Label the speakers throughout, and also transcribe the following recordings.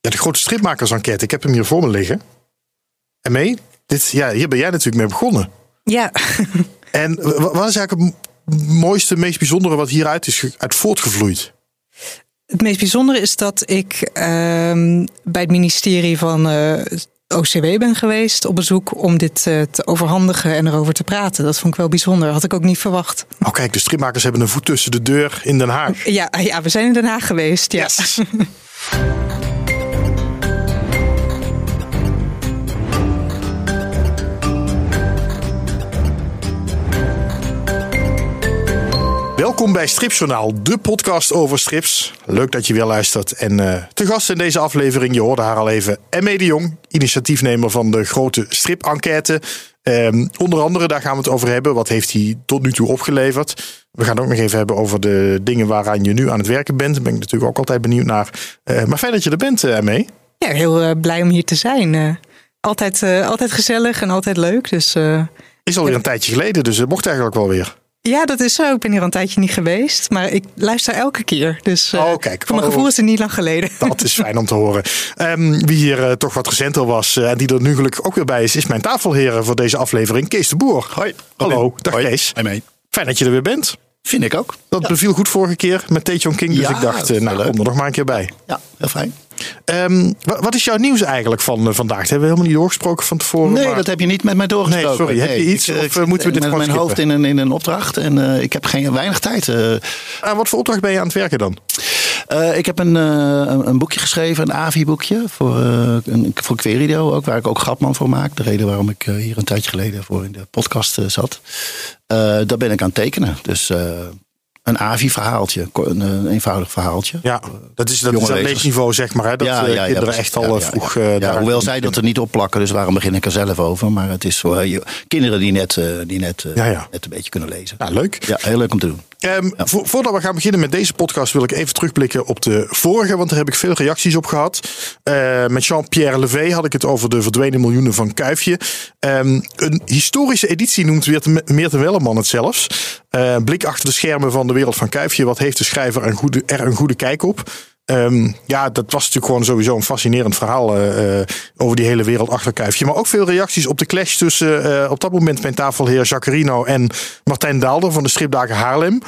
Speaker 1: Ja, de grote stripmakers-enquête. Ik heb hem hier voor me liggen. En mee, dit, ja, hier ben jij natuurlijk mee begonnen.
Speaker 2: Ja,
Speaker 1: En wat is eigenlijk het mooiste, meest bijzondere wat hieruit is uit voortgevloeid?
Speaker 2: het meest bijzondere is dat ik ehm, bij het ministerie van eh, OCW ben geweest op bezoek om dit eh, te overhandigen en erover te praten. Dat vond ik wel bijzonder. Had ik ook niet verwacht.
Speaker 1: Oh kijk, de stripmakers hebben een voet tussen de deur in Den Haag.
Speaker 2: Ja, ja we zijn in Den Haag geweest. Ja.
Speaker 1: Yes. Welkom bij Stripjournaal, de podcast over strips. Leuk dat je weer luistert. En eh, te gast in deze aflevering, je hoorde haar al even, Emme de Jong, initiatiefnemer van de grote strip-enquête. Ehm, onder andere, daar gaan we het over hebben. Wat heeft hij tot nu toe opgeleverd? We gaan het ook nog even hebben over de dingen waaraan je nu aan het werken bent. Daar ben ik natuurlijk ook altijd benieuwd naar. Eh, maar fijn dat je er bent, uh, Emme.
Speaker 2: Ja, heel eh, blij om hier te zijn. Eh, altijd, eh, altijd gezellig en altijd leuk. Dus eh,
Speaker 1: Is alweer een tijdje geleden, dus het mocht eigenlijk wel weer.
Speaker 2: Ja, dat is zo. Ik ben hier al een tijdje niet geweest. Maar ik luister elke keer. Dus eh,
Speaker 1: Oh, kijk.
Speaker 2: voor mijn
Speaker 1: Oh.
Speaker 2: gevoel is het niet lang geleden.
Speaker 1: Dat is fijn om te horen. Ehm, wie hier eh, toch wat recenter was eh, en die er nu gelukkig ook weer bij is, is mijn tafelheren voor deze aflevering, Kees de Boer.
Speaker 3: Hoi.
Speaker 1: Hallo, dag
Speaker 3: Hoi.
Speaker 1: Kees.
Speaker 3: Hoi mee.
Speaker 1: Fijn dat je er weer bent.
Speaker 3: Vind ik ook.
Speaker 1: Dat beviel goed vorige keer met Taejon King, dus
Speaker 3: Ja,
Speaker 1: ik dacht, eh, nou,
Speaker 3: leuk.
Speaker 1: kom er nog maar een keer bij.
Speaker 3: Ja, heel fijn.
Speaker 1: Ehm, wa- wat is jouw nieuws eigenlijk van eh, vandaag? Dat hebben we helemaal niet doorgesproken van tevoren.
Speaker 3: Nee,
Speaker 1: maar-
Speaker 3: dat heb je niet met mij doorgesproken.
Speaker 1: Nee, sorry. Heb je iets
Speaker 3: ik,
Speaker 1: of,
Speaker 3: eh,
Speaker 1: moeten we dit
Speaker 3: met mijn hoofd in een, in een opdracht en eh, ik heb geen weinig tijd.
Speaker 1: wat voor opdracht ben je aan het werken dan?
Speaker 3: Ik heb een, een, boekje geschreven, een AVI-boekje voor, een, voor Querido ook, waar ik ook Grapman voor maak. De reden waarom ik hier een tijdje geleden voor in de podcast zat. Daar ben ik aan het tekenen. Dus een AVI-verhaaltje, een, een eenvoudig verhaaltje.
Speaker 1: Ja, dat is dat,
Speaker 3: Jonge
Speaker 1: is dat
Speaker 3: lezers.
Speaker 1: leesniveau, zeg maar. Hè? Dat eh, kinderen
Speaker 3: precies.
Speaker 1: echt al
Speaker 3: Ja,
Speaker 1: eh,
Speaker 3: ja,
Speaker 1: vroeg.
Speaker 3: ja.
Speaker 1: eh,
Speaker 3: Ja, hoewel zij dat er niet op plakken, dus waarom begin ik er zelf over? Maar het is voor kinderen die net, die net,
Speaker 1: Ja, ja.
Speaker 3: net een beetje kunnen lezen.
Speaker 1: Ja, leuk.
Speaker 3: Ja, heel leuk om te doen.
Speaker 1: Ehm, vo- voordat we gaan beginnen met deze podcast wil ik even terugblikken op de vorige, want daar heb ik veel reacties op gehad. Eh, met Jean-Pierre Levé had ik het over de verdwenen miljoenen van Kuifje. Ehm, een historische editie noemt Meerten Welleman het zelfs. Blik achter de schermen van de wereld van Kuifje. Wat heeft de schrijver een goede, er een goede kijk op? Ehm, ja, dat was natuurlijk gewoon sowieso een fascinerend verhaal eh, over die hele wereld achter Kuifje. Maar ook veel reacties op de clash tussen eh, op dat moment mijn tafelheer Jacarino en Martijn Daalder van de Stripdagen Haarlem.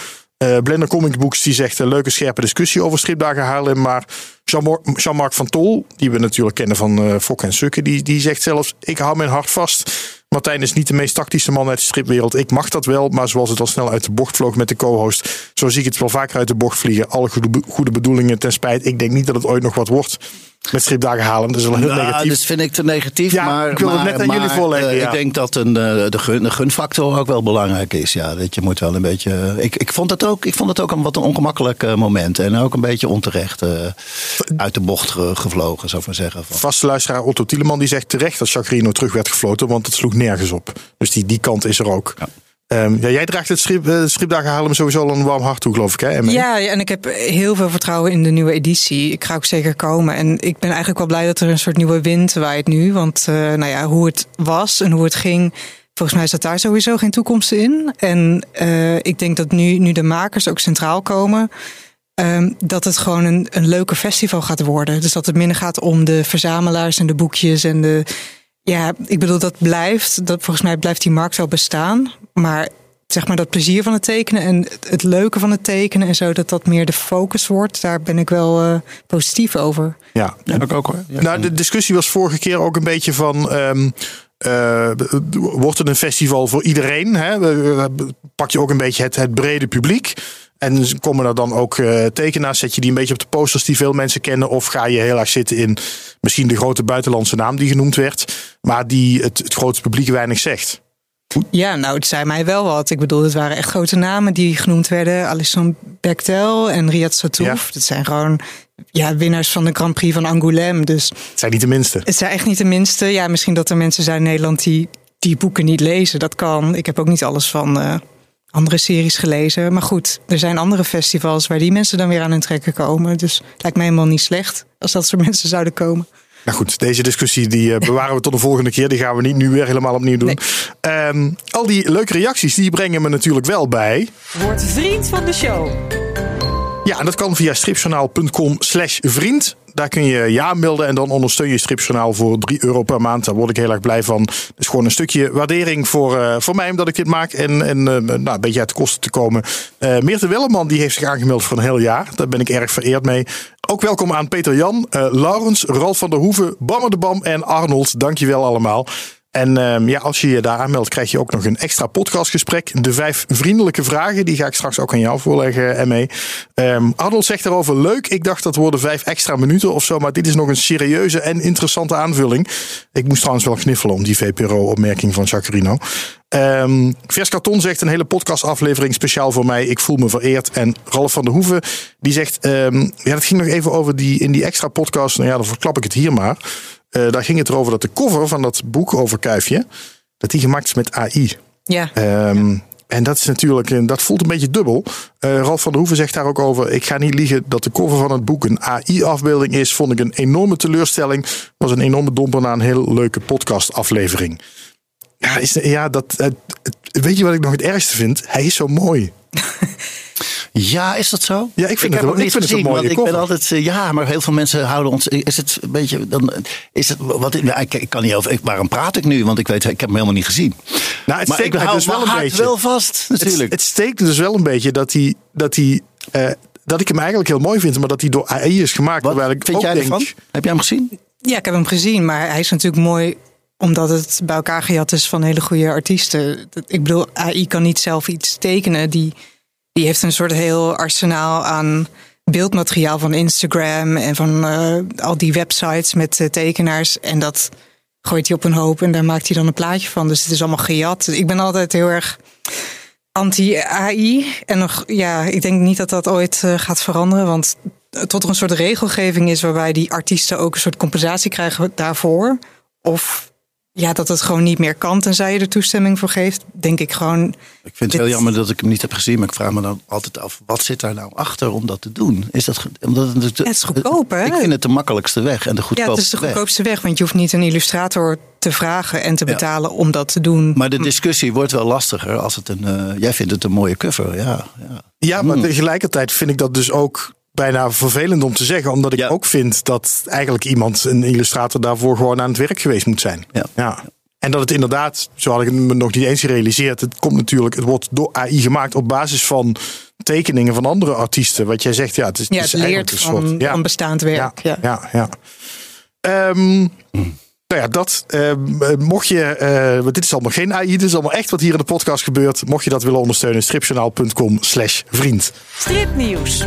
Speaker 1: Blender Comic Books die zegt een leuke scherpe discussie over Stripdagen Haarlem. Maar Jean- Jean-Marc van Tol, die we natuurlijk kennen van Fok en Sukke, die, die zegt zelfs: Ik hou mijn hart vast. Martijn is niet de meest tactische man uit de stripwereld. Ik mag dat wel, maar zoals het al snel uit de bocht vloog met de co-host, zo zie ik het wel vaker uit de bocht vliegen. Alle goede, be- goede bedoelingen ten spijt. Ik denk niet dat het ooit nog wat wordt met Stripdagen Haarlem. Dat is wel heel
Speaker 3: Nou,
Speaker 1: negatief.
Speaker 3: dat vind ik te negatief.
Speaker 1: Ja,
Speaker 3: maar,
Speaker 1: ik wil het net aan
Speaker 3: maar,
Speaker 1: jullie voorleggen,
Speaker 3: eh,
Speaker 1: ja.
Speaker 3: Ik denk dat een, eh, de, gun, de gunfactor ook wel belangrijk is. Ja, dat je moet wel een beetje. Ik, ik, vond, het ook, ik vond het ook een wat een ongemakkelijk eh, moment. En ook een beetje onterecht eh, uit de bocht ge- gevlogen, zou ik maar zeggen. Van.
Speaker 1: Vaste luisteraar Otto Tieleman die zegt terecht dat Chacrino terug werd gefloten, want het sloeg nergens op. Dus die, die kant is er ook.
Speaker 3: Ja.
Speaker 1: Ehm, ja, jij draagt het strip, eh, stripdagen Haarlem sowieso al een warm hart toe, geloof ik. Hè?
Speaker 2: Ja, ja, en ik heb heel veel vertrouwen in de nieuwe editie. Ik ga ook zeker komen. En ik ben eigenlijk wel blij dat er een soort nieuwe wind waait nu. Want eh, nou ja, hoe het was en hoe het ging, volgens mij zat daar sowieso geen toekomst in. En eh, ik denk dat nu, nu de makers ook centraal komen, ehm, dat het gewoon een, een leuke festival gaat worden. Dus dat het minder gaat om de verzamelaars en de boekjes en de. Ja, ik bedoel, dat blijft. Dat, volgens mij blijft die markt wel bestaan. Maar zeg maar dat plezier van het tekenen en het- het leuke van het tekenen en zo, dat dat meer de focus wordt. Daar ben ik wel eh, positief over.
Speaker 1: Ja.
Speaker 3: Ja, ik ook hoor. Ja.
Speaker 1: Nou, de discussie was vorige keer ook een beetje van. ehm, eh, wordt het een festival voor iedereen? Hè? Pak je ook een beetje het, het brede publiek? En komen er dan ook eh, tekenaars? Zet je die een beetje op de posters die veel mensen kennen? Of ga je heel erg zitten in misschien de grote buitenlandse naam die genoemd werd, maar die het, het grote publiek weinig zegt?
Speaker 2: Ja, nou, het zei mij wel wat. Ik bedoel, het waren echt grote namen die genoemd werden. Alison Bechtel en Riyad Satouf.
Speaker 1: Ja.
Speaker 2: Dat zijn gewoon ja, winnaars van de Grand Prix van Angoulême. Dus
Speaker 1: Het zijn niet de minste.
Speaker 2: het zijn echt niet de minste. Ja, misschien dat er mensen zijn in Nederland die die boeken niet lezen. Dat kan. Ik heb ook niet alles van eh, andere series gelezen. Maar goed, er zijn andere festivals waar die mensen dan weer aan hun trekken komen. Dus het lijkt mij helemaal niet slecht als dat soort mensen zouden komen.
Speaker 1: Nou goed, deze discussie die eh, bewaren we tot de volgende keer. Die gaan we niet nu weer helemaal opnieuw doen. Ehm, al die leuke reacties die brengen me natuurlijk wel bij.
Speaker 4: Word vriend van de show.
Speaker 1: Ja, en dat kan via stripjournaal.com slash vriend. Daar kun je ja melden en dan ondersteun je Stripjournaal voor 3 euro per maand. Daar word ik heel erg blij van. Dus gewoon een stukje waardering voor, uh, voor mij omdat ik dit maak. En, en uh, nou, een beetje uit de kosten te komen. Uh, Meerte Welleman die heeft zich aangemeld voor een heel jaar. Daar ben ik erg vereerd mee. Ook welkom aan Peter Jan, Laurens, Ralf van der Hoeven, Bammer de Bam en Arnold. Dankjewel allemaal. En um, ja, als je je daar aanmeldt, krijg je ook nog een extra podcastgesprek. De vijf vriendelijke vragen, die ga ik straks ook aan jou voorleggen, ME. Um, Arnold zegt erover, leuk. Ik dacht dat worden vijf extra minuten of zo. Maar dit is nog een serieuze en interessante aanvulling. Ik moest trouwens wel kniffelen om die VPRO-opmerking van Jacarino. Um, Vers Karton zegt een hele podcastaflevering speciaal voor mij. Ik voel me vereerd. En Ralf van der Hoeven, die zegt... Um, ja, dat ging nog even over die, in die extra podcast. Nou ja, dan verklap ik het hier maar. Uh, daar ging het erover dat de cover van dat boek over Kuifje, dat die gemaakt is met AI.
Speaker 2: Ja.
Speaker 1: Um, en dat is natuurlijk, dat voelt een beetje dubbel. Uh, Ralf van der Hoeven zegt daar ook over. Ik ga niet liegen dat de cover van het boek een AI-afbeelding is. Vond ik een enorme teleurstelling. Was een enorme domper na een heel leuke podcast-aflevering. Ja, is, ja dat, weet je wat ik nog het ergste vind? Hij is zo mooi.
Speaker 3: Ja, is dat zo?
Speaker 1: Ja, ik vind
Speaker 3: ik
Speaker 1: het,
Speaker 3: heb
Speaker 1: ik vind het een mooie
Speaker 3: Ik ben altijd, uh, ja, maar heel veel mensen houden ons. Is het een beetje, dan is het wat? Ja, ik, ik kan niet over. Ik, waarom praat ik nu? Want ik weet, ik heb hem helemaal niet gezien.
Speaker 1: Nou, het
Speaker 3: maar
Speaker 1: steekt
Speaker 3: ik
Speaker 1: mij
Speaker 3: hou
Speaker 1: dus wel
Speaker 3: mijn
Speaker 1: een beetje.
Speaker 3: wel vast, natuurlijk.
Speaker 1: Het, het steekt dus wel een beetje dat hij, dat hij, uh, dat ik hem eigenlijk heel mooi vind, maar dat hij door AI is gemaakt.
Speaker 3: Wat
Speaker 1: terwijl ik
Speaker 3: vind
Speaker 1: ook
Speaker 3: jij
Speaker 1: denk,
Speaker 3: ervan? Heb jij hem gezien?
Speaker 2: Ja, ik heb hem gezien, maar hij is natuurlijk mooi omdat het bij elkaar gejat is van hele goede artiesten. Ik bedoel, AI kan niet zelf iets tekenen. Die, die heeft een soort heel arsenaal aan beeldmateriaal van Instagram en van uh, al die websites met uh, tekenaars. En dat gooit hij op een hoop en daar maakt hij dan een plaatje van. Dus het is allemaal gejat. Ik ben altijd heel erg anti-AI. En nog, ja, ik denk niet dat dat ooit uh, gaat veranderen. Want tot er een soort regelgeving is waarbij die artiesten ook een soort compensatie krijgen daarvoor. Of ja, dat het gewoon niet meer kan tenzij je er toestemming voor geeft, denk ik gewoon.
Speaker 3: Ik vind het heel jammer dat ik hem niet heb gezien, maar ik vraag me dan altijd af: wat zit daar nou achter om dat te doen? Is dat omdat het,
Speaker 2: het is goedkoop, hè?
Speaker 3: Ik vind het de makkelijkste weg en de goedkoopste
Speaker 2: Ja, het is de goedkoopste weg, weg want je hoeft niet een illustrator te vragen en te betalen ja. om dat te doen.
Speaker 3: Maar de discussie wordt wel lastiger als het een. Uh, jij vindt het een mooie cover, ja.
Speaker 1: Ja, ja maar mm. tegelijkertijd vind ik dat dus ook bijna vervelend om te zeggen. Omdat ik ja. ook vind dat eigenlijk iemand, een illustrator, daarvoor gewoon aan het werk geweest moet zijn.
Speaker 3: Ja.
Speaker 1: ja. En dat het inderdaad, zo had ik het me nog niet eens gerealiseerd. Het komt natuurlijk, het wordt door AI gemaakt op basis van tekeningen van andere artiesten. Wat jij zegt, ja, het is,
Speaker 2: ja,
Speaker 1: het
Speaker 2: is
Speaker 1: is
Speaker 2: leert
Speaker 1: een
Speaker 2: van,
Speaker 1: soort, ja.
Speaker 2: van bestaand werk.
Speaker 1: Ja, ja, ja. ja. Um, nou ja, dat. Uh, mocht je, uh, want dit is allemaal geen AI, dit is allemaal echt wat hier in de podcast gebeurt. Mocht je dat willen ondersteunen, stripjournaal.com slash vriend.
Speaker 4: Stripnieuws.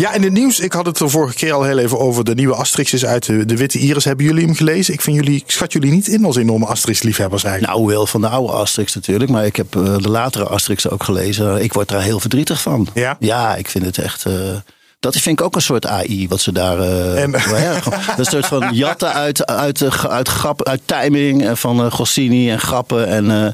Speaker 1: Ja, in het nieuws, ik had het er vorige keer al heel even over. De nieuwe Asterix uit de, de Witte Iris. Hebben jullie hem gelezen? Ik, vind jullie, ik schat jullie niet in als enorme Asterix-liefhebbers eigenlijk.
Speaker 3: Nou, wel van de oude Asterix natuurlijk. Maar ik heb uh, de latere Asterix ook gelezen. Ik word daar heel verdrietig van.
Speaker 1: Ja?
Speaker 3: Ja, ik vind het echt... Uh, dat vind ik ook een soort AI, wat ze daar. Uh,
Speaker 1: en,
Speaker 3: ja, een soort van jatten uit, uit, uit, uit, grap, uit timing van uh, Goscinny en grappen en uh,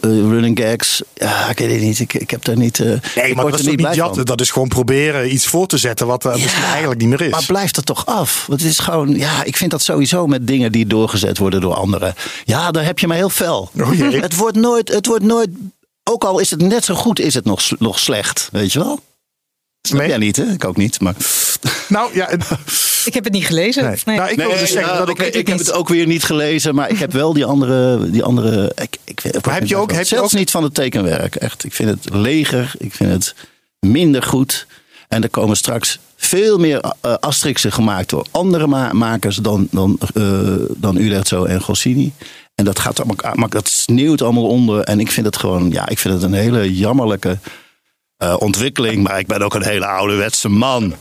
Speaker 3: running gags. Ja, ik weet het niet. Ik, ik heb daar niet. Uh,
Speaker 1: nee, maar dat is niet jatten. Van. Dat is gewoon proberen iets voor te zetten wat ja, misschien eigenlijk niet meer is.
Speaker 3: Maar blijft er toch af? Want het is gewoon. Ja, ik vind dat sowieso met dingen die doorgezet worden door anderen. Ja, daar heb je me heel fel.
Speaker 1: Oh.
Speaker 3: Het wordt nooit. Het wordt nooit. Ook al is het net zo goed, is het nog, nog slecht. Weet je wel? Snap
Speaker 1: Nee.
Speaker 3: jij niet, hè? Ik ook niet. Maar...
Speaker 1: Nou ja,
Speaker 2: Ik heb het niet gelezen.
Speaker 1: Nee.
Speaker 2: Nee.
Speaker 1: Nou, ik wilde dus zeggen
Speaker 3: ja,
Speaker 1: dat
Speaker 3: oké,
Speaker 1: ik.
Speaker 3: ik heb het ook weer niet gelezen, maar ik heb wel die andere. Die andere ik, ik, ik,
Speaker 1: Maar heb je ook- heb je
Speaker 3: zelfs
Speaker 1: ook-
Speaker 3: niet van het tekenwerk. Echt, ik vind het leger. Ik vind het minder goed. En er komen straks veel meer uh, Asterixen gemaakt door andere ma makers dan, dan, uh, dan Uderzo en Goscinny. En dat gaat allemaal, maar dat sneeuwt allemaal onder. En ik vind het gewoon, ja, ik vind het een hele jammerlijke uh, ontwikkeling. Maar ik ben ook een hele ouderwetse man.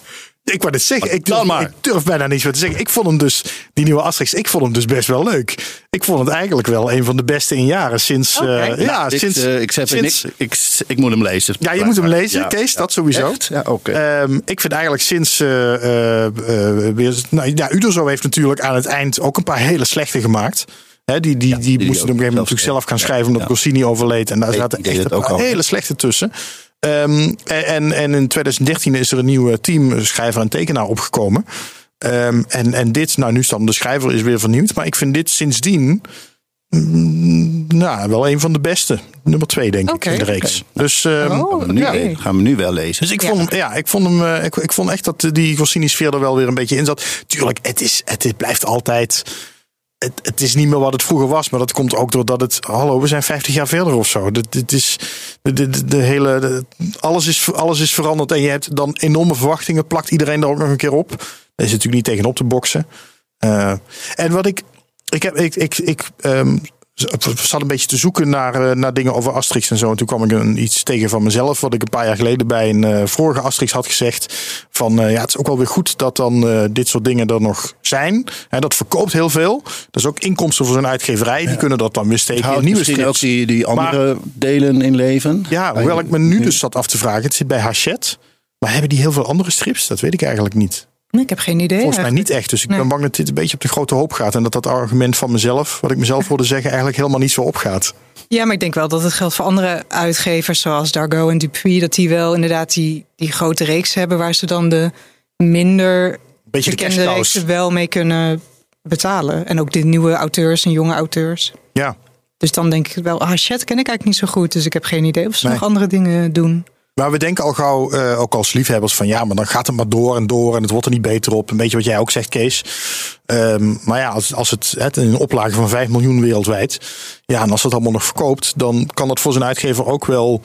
Speaker 1: Ik wou het zeggen, ik durf,
Speaker 3: maar.
Speaker 1: ik durf bijna niets meer te zeggen. Ik vond hem dus, die nieuwe Asterix, ik vond hem dus best wel leuk. Ik vond het eigenlijk wel een van de beste in jaren sinds.
Speaker 3: Okay.
Speaker 1: Uh, ja,
Speaker 3: dit,
Speaker 1: sinds.
Speaker 3: uh, ik, zeg
Speaker 1: sinds
Speaker 3: niks, ik, ik moet hem lezen.
Speaker 1: ja, je moet hem lezen, ja. Kees, dat sowieso.
Speaker 3: Echt? Ja, okay.
Speaker 1: um, ik vind eigenlijk sinds. Uh, weer, nou, ja, Uderzo heeft natuurlijk aan het eind ook een paar hele slechte gemaakt. He, die die, ja, die, die moesten op een gegeven moment natuurlijk zelf gaan schrijven omdat ja. Goscinny overleed. En daar zaten echt een paar hele slechte tussen. Um, en, en in 2013 is er een nieuw team schrijver en tekenaar opgekomen. Um, en, en dit, nou nu dan de schrijver is weer vernieuwd. Maar ik vind dit sindsdien Mm, nou, wel een van de beste. Nummer twee, denk ik, in de reeks. Dus, ehm,
Speaker 2: Oh,
Speaker 3: Gaan we
Speaker 2: ja.
Speaker 3: gaan we nu wel lezen.
Speaker 1: dus ik
Speaker 2: Ja.
Speaker 1: vond hem, ja, ik vond hem, eh, ik, ik vond echt dat die Goscinny-sfeer er wel weer een beetje in zat. Tuurlijk, het, is, het, is- blijft altijd. Het, het is niet meer wat het vroeger was, maar dat komt ook doordat het. Hallo, we zijn 50 jaar verder of zo. Dit, is, de, de, hele. alles, is, alles is veranderd en je hebt dan enorme verwachtingen. Plakt iedereen er ook nog een keer op. Daar is natuurlijk niet tegenop te boksen. Eh, en wat ik. Ik, heb, ik, ik, ik ehm, zat een beetje te zoeken naar, eh, naar dingen over Asterix en zo. En toen kwam ik een, iets tegen van mezelf. Wat ik een paar jaar geleden bij een eh, vorige Asterix had gezegd. Van eh, ja, het is ook wel weer goed dat dan eh, dit soort dingen er nog zijn. En dat verkoopt heel veel. Dat is ook inkomsten voor zo'n uitgeverij. Die kunnen dat dan weer steken in nieuwe
Speaker 3: misschien
Speaker 1: strips.
Speaker 3: ook die, die andere delen in leven.
Speaker 1: Ja, hoewel ik me nu dus zat af te vragen. Het zit bij Hachette. Maar hebben die heel veel andere strips? Dat weet ik eigenlijk niet.
Speaker 2: Ik heb geen idee.
Speaker 1: Volgens mij
Speaker 2: eigenlijk.
Speaker 1: niet echt. Dus ik
Speaker 2: Nee.
Speaker 1: ben bang dat dit een beetje op de grote hoop gaat. En dat dat argument van mezelf, wat ik mezelf hoorde zeggen, eigenlijk helemaal niet zo opgaat.
Speaker 2: Ja, maar ik denk wel dat het geldt voor andere uitgevers zoals Dargo en Dupuis. Dat die wel inderdaad die, die grote reeks hebben waar ze dan de minder
Speaker 1: Beetje de
Speaker 2: bekende
Speaker 1: cashcows.
Speaker 2: reeksen wel mee kunnen betalen. En ook de nieuwe auteurs en jonge auteurs.
Speaker 1: Ja,
Speaker 2: Dus dan denk ik wel, Hachette ken ik eigenlijk niet zo goed. Dus ik heb geen idee of ze
Speaker 1: Nee.
Speaker 2: nog andere dingen doen.
Speaker 1: Maar we denken al gauw, eh, ook als liefhebbers, van ja, maar dan gaat het maar door en door en het wordt er niet beter op. Een beetje wat jij ook zegt, Kees. Ehm, maar ja, als, als het, het een oplage van 5 miljoen wereldwijd, ja, en als dat allemaal nog verkoopt, dan kan dat voor zijn uitgever ook wel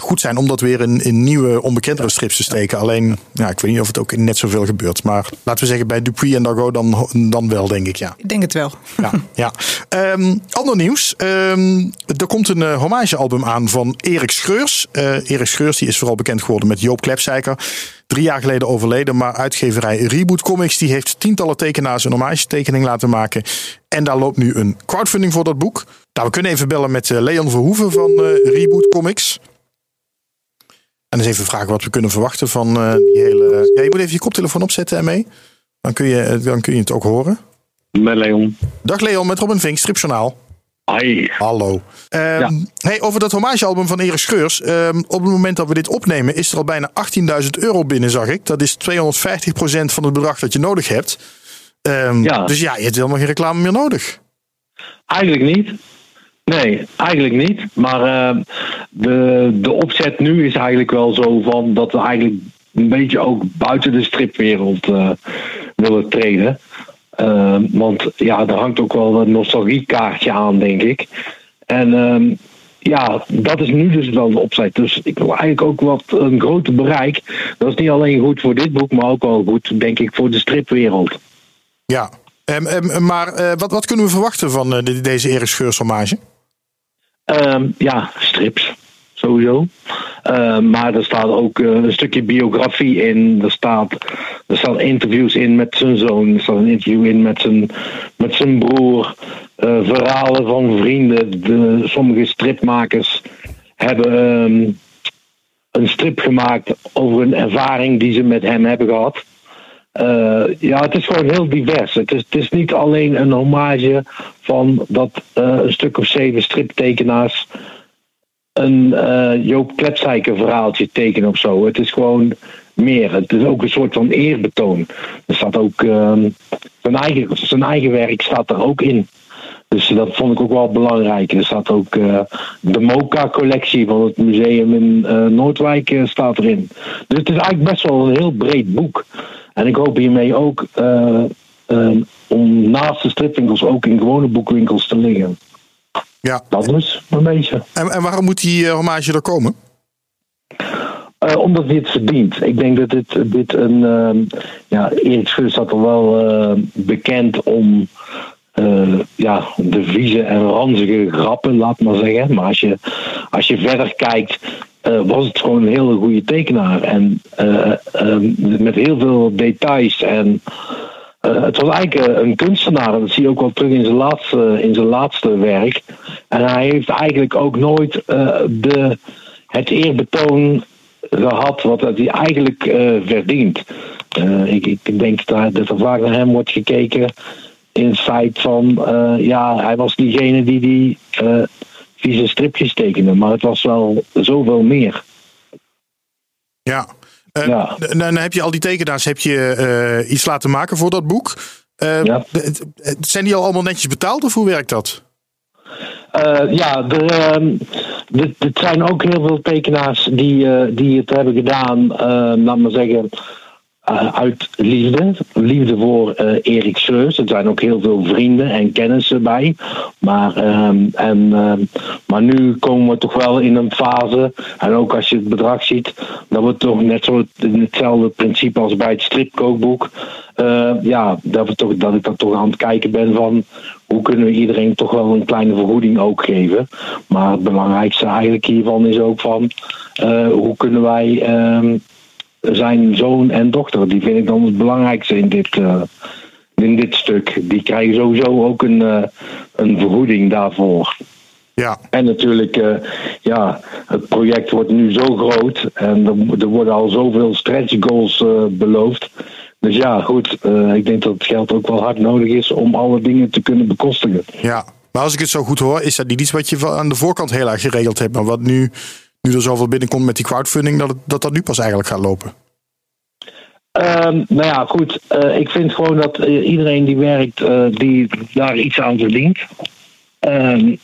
Speaker 1: goed zijn om dat weer in, in nieuwe, onbekendere strips te steken. Alleen, ja, ik weet niet of het ook in net zoveel gebeurt. Maar laten we zeggen, bij Dupuis en Dargo dan, dan wel, denk ik, ja.
Speaker 2: Ik denk het wel.
Speaker 1: Ja, ja. Ehm, ander nieuws. Ehm, er komt een eh, hommagealbum aan van Erik Schreurs. Eh, Erik Schreurs die is vooral bekend geworden met Joop Klepsijker. Drie jaar geleden overleden, maar uitgeverij Reboot Comics... die heeft tientallen tekenaars een hommagetekening laten maken. En daar loopt nu een crowdfunding voor dat boek. Nou, we kunnen even bellen met eh, Leon Verhoeven van Reboot Comics. En eens even vragen wat we kunnen verwachten van eh, die hele... Ja, je moet even je koptelefoon opzetten ermee. Dan kun je, eh, dan kun je het ook horen.
Speaker 4: Met Leon.
Speaker 1: Dag Leon, met Robin Vink, Stripjournaal.
Speaker 4: Hi.
Speaker 1: Hallo. Ehm,
Speaker 4: Ja.
Speaker 1: hey, over dat hommagealbum van Erik Scheurs. Ehm, op het moment dat we dit opnemen is er al bijna 18.000 euro binnen, zag ik. Dat is 250% van het bedrag dat je nodig hebt. Ehm,
Speaker 4: Ja.
Speaker 1: Dus ja, je hebt helemaal geen reclame meer nodig.
Speaker 4: Eigenlijk niet. Nee, eigenlijk niet. Maar eh, de, de opzet nu is eigenlijk wel zo van dat we eigenlijk een beetje ook buiten de stripwereld eh, willen treden. Eh, want ja, er hangt ook wel een nostalgiekaartje aan, denk ik. En ehm, ja, dat is nu dus wel de opzet. Dus ik wil eigenlijk ook wat een groter bereik. Dat is niet alleen goed voor dit boek, maar ook wel goed, denk ik, voor de stripwereld.
Speaker 1: Ja. Ehm, ehm, maar eh, wat, wat kunnen we verwachten van de- deze Erik
Speaker 4: Ehm, ja, strips. Sowieso. Ehm, maar er staat ook eh, een stukje biografie in. Er, staat, er staan interviews in met zijn zoon. Er staat een interview in met zijn, met zijn broer. Eh, verhalen van vrienden. De, sommige stripmakers hebben ehm, een strip gemaakt over een ervaring die ze met hem hebben gehad. Eh, ja, het is gewoon heel divers. Het is, het is niet alleen een hommage van dat eh, een stuk of zeven striptekenaars een eh, Joop Klepsijker verhaaltje tekenen of zo. Het is gewoon meer. Het is ook een soort van eerbetoon. Er staat ook ehm, zijn, eigen, zijn eigen werk staat er ook in. Dus dat vond ik ook wel belangrijk. Er staat ook de Moka-collectie van het museum in Noordwijk staat erin. Dus het is eigenlijk best wel een heel breed boek. En ik hoop hiermee ook eh, eh, om naast de stripwinkels ook in gewone boekwinkels te liggen.
Speaker 1: Ja.
Speaker 4: Dat dus een beetje.
Speaker 1: En, en waarom moet die eh, hommage er komen?
Speaker 4: Eh, omdat het verdient. Ik denk dat dit, dit een. ehm, ja, Erik Schus staat er wel bekend om. ja, de vieze en ranzige grappen, laat maar zeggen. Maar als je, als je verder kijkt, eh, was het gewoon een hele goede tekenaar. En eh, ehm, met heel veel details. En eh, het was eigenlijk een kunstenaar. En dat zie je ook wel terug in zijn laatste, in zijn laatste werk. En hij heeft eigenlijk ook nooit de, het eerbetoon gehad wat hij eigenlijk verdient. Ik, ik denk dat, er vaak naar hem wordt gekeken in het van, ja, hij was diegene die die vieze stripjes tekende, maar het was wel zoveel meer.
Speaker 1: Ja. Eh,
Speaker 4: Ja.
Speaker 1: Dan heb je al die tekenaars heb je, eh, iets laten maken voor dat boek. Eh,
Speaker 4: Ja.
Speaker 1: Zijn die al allemaal netjes betaald of hoe werkt dat?
Speaker 4: Uh, ja, er, uh, er, zijn ook heel veel tekenaars die, uh, die het hebben gedaan, laat maar zeggen, uit liefde. Liefde voor Erik Schreus. Er zijn ook heel veel vrienden en kennissen bij. Maar, ehm, en, ehm, maar nu komen we toch wel in een fase, en ook als je het bedrag ziet, dat we toch net zo hetzelfde principe als bij het stripkookboek. ja, dat, we toch, dat ik dan toch aan het kijken ben van hoe kunnen we iedereen toch wel een kleine vergoeding ook geven. Maar het belangrijkste eigenlijk hiervan is ook van uh, hoe kunnen wij uh, zijn zoon en dochter, die vind ik dan het belangrijkste in dit, uh, in dit stuk. Die krijgen sowieso ook een, uh, een vergoeding daarvoor.
Speaker 1: Ja.
Speaker 4: En natuurlijk, ja, het project wordt nu zo groot en er, er worden al zoveel stretch goals beloofd. Dus ja, goed. Ik denk dat het geld ook wel hard nodig is om alle dingen te kunnen bekostigen.
Speaker 1: Ja, maar als ik het zo goed hoor, is dat niet iets wat je aan de voorkant heel erg geregeld hebt. Maar wat nu, nu er zoveel binnenkomt met die crowdfunding, dat dat, dat nu pas eigenlijk gaat lopen.
Speaker 4: Um, nou ja, goed. Uh, ik vind gewoon dat uh, iedereen die werkt, die daar iets aan verdient. Um,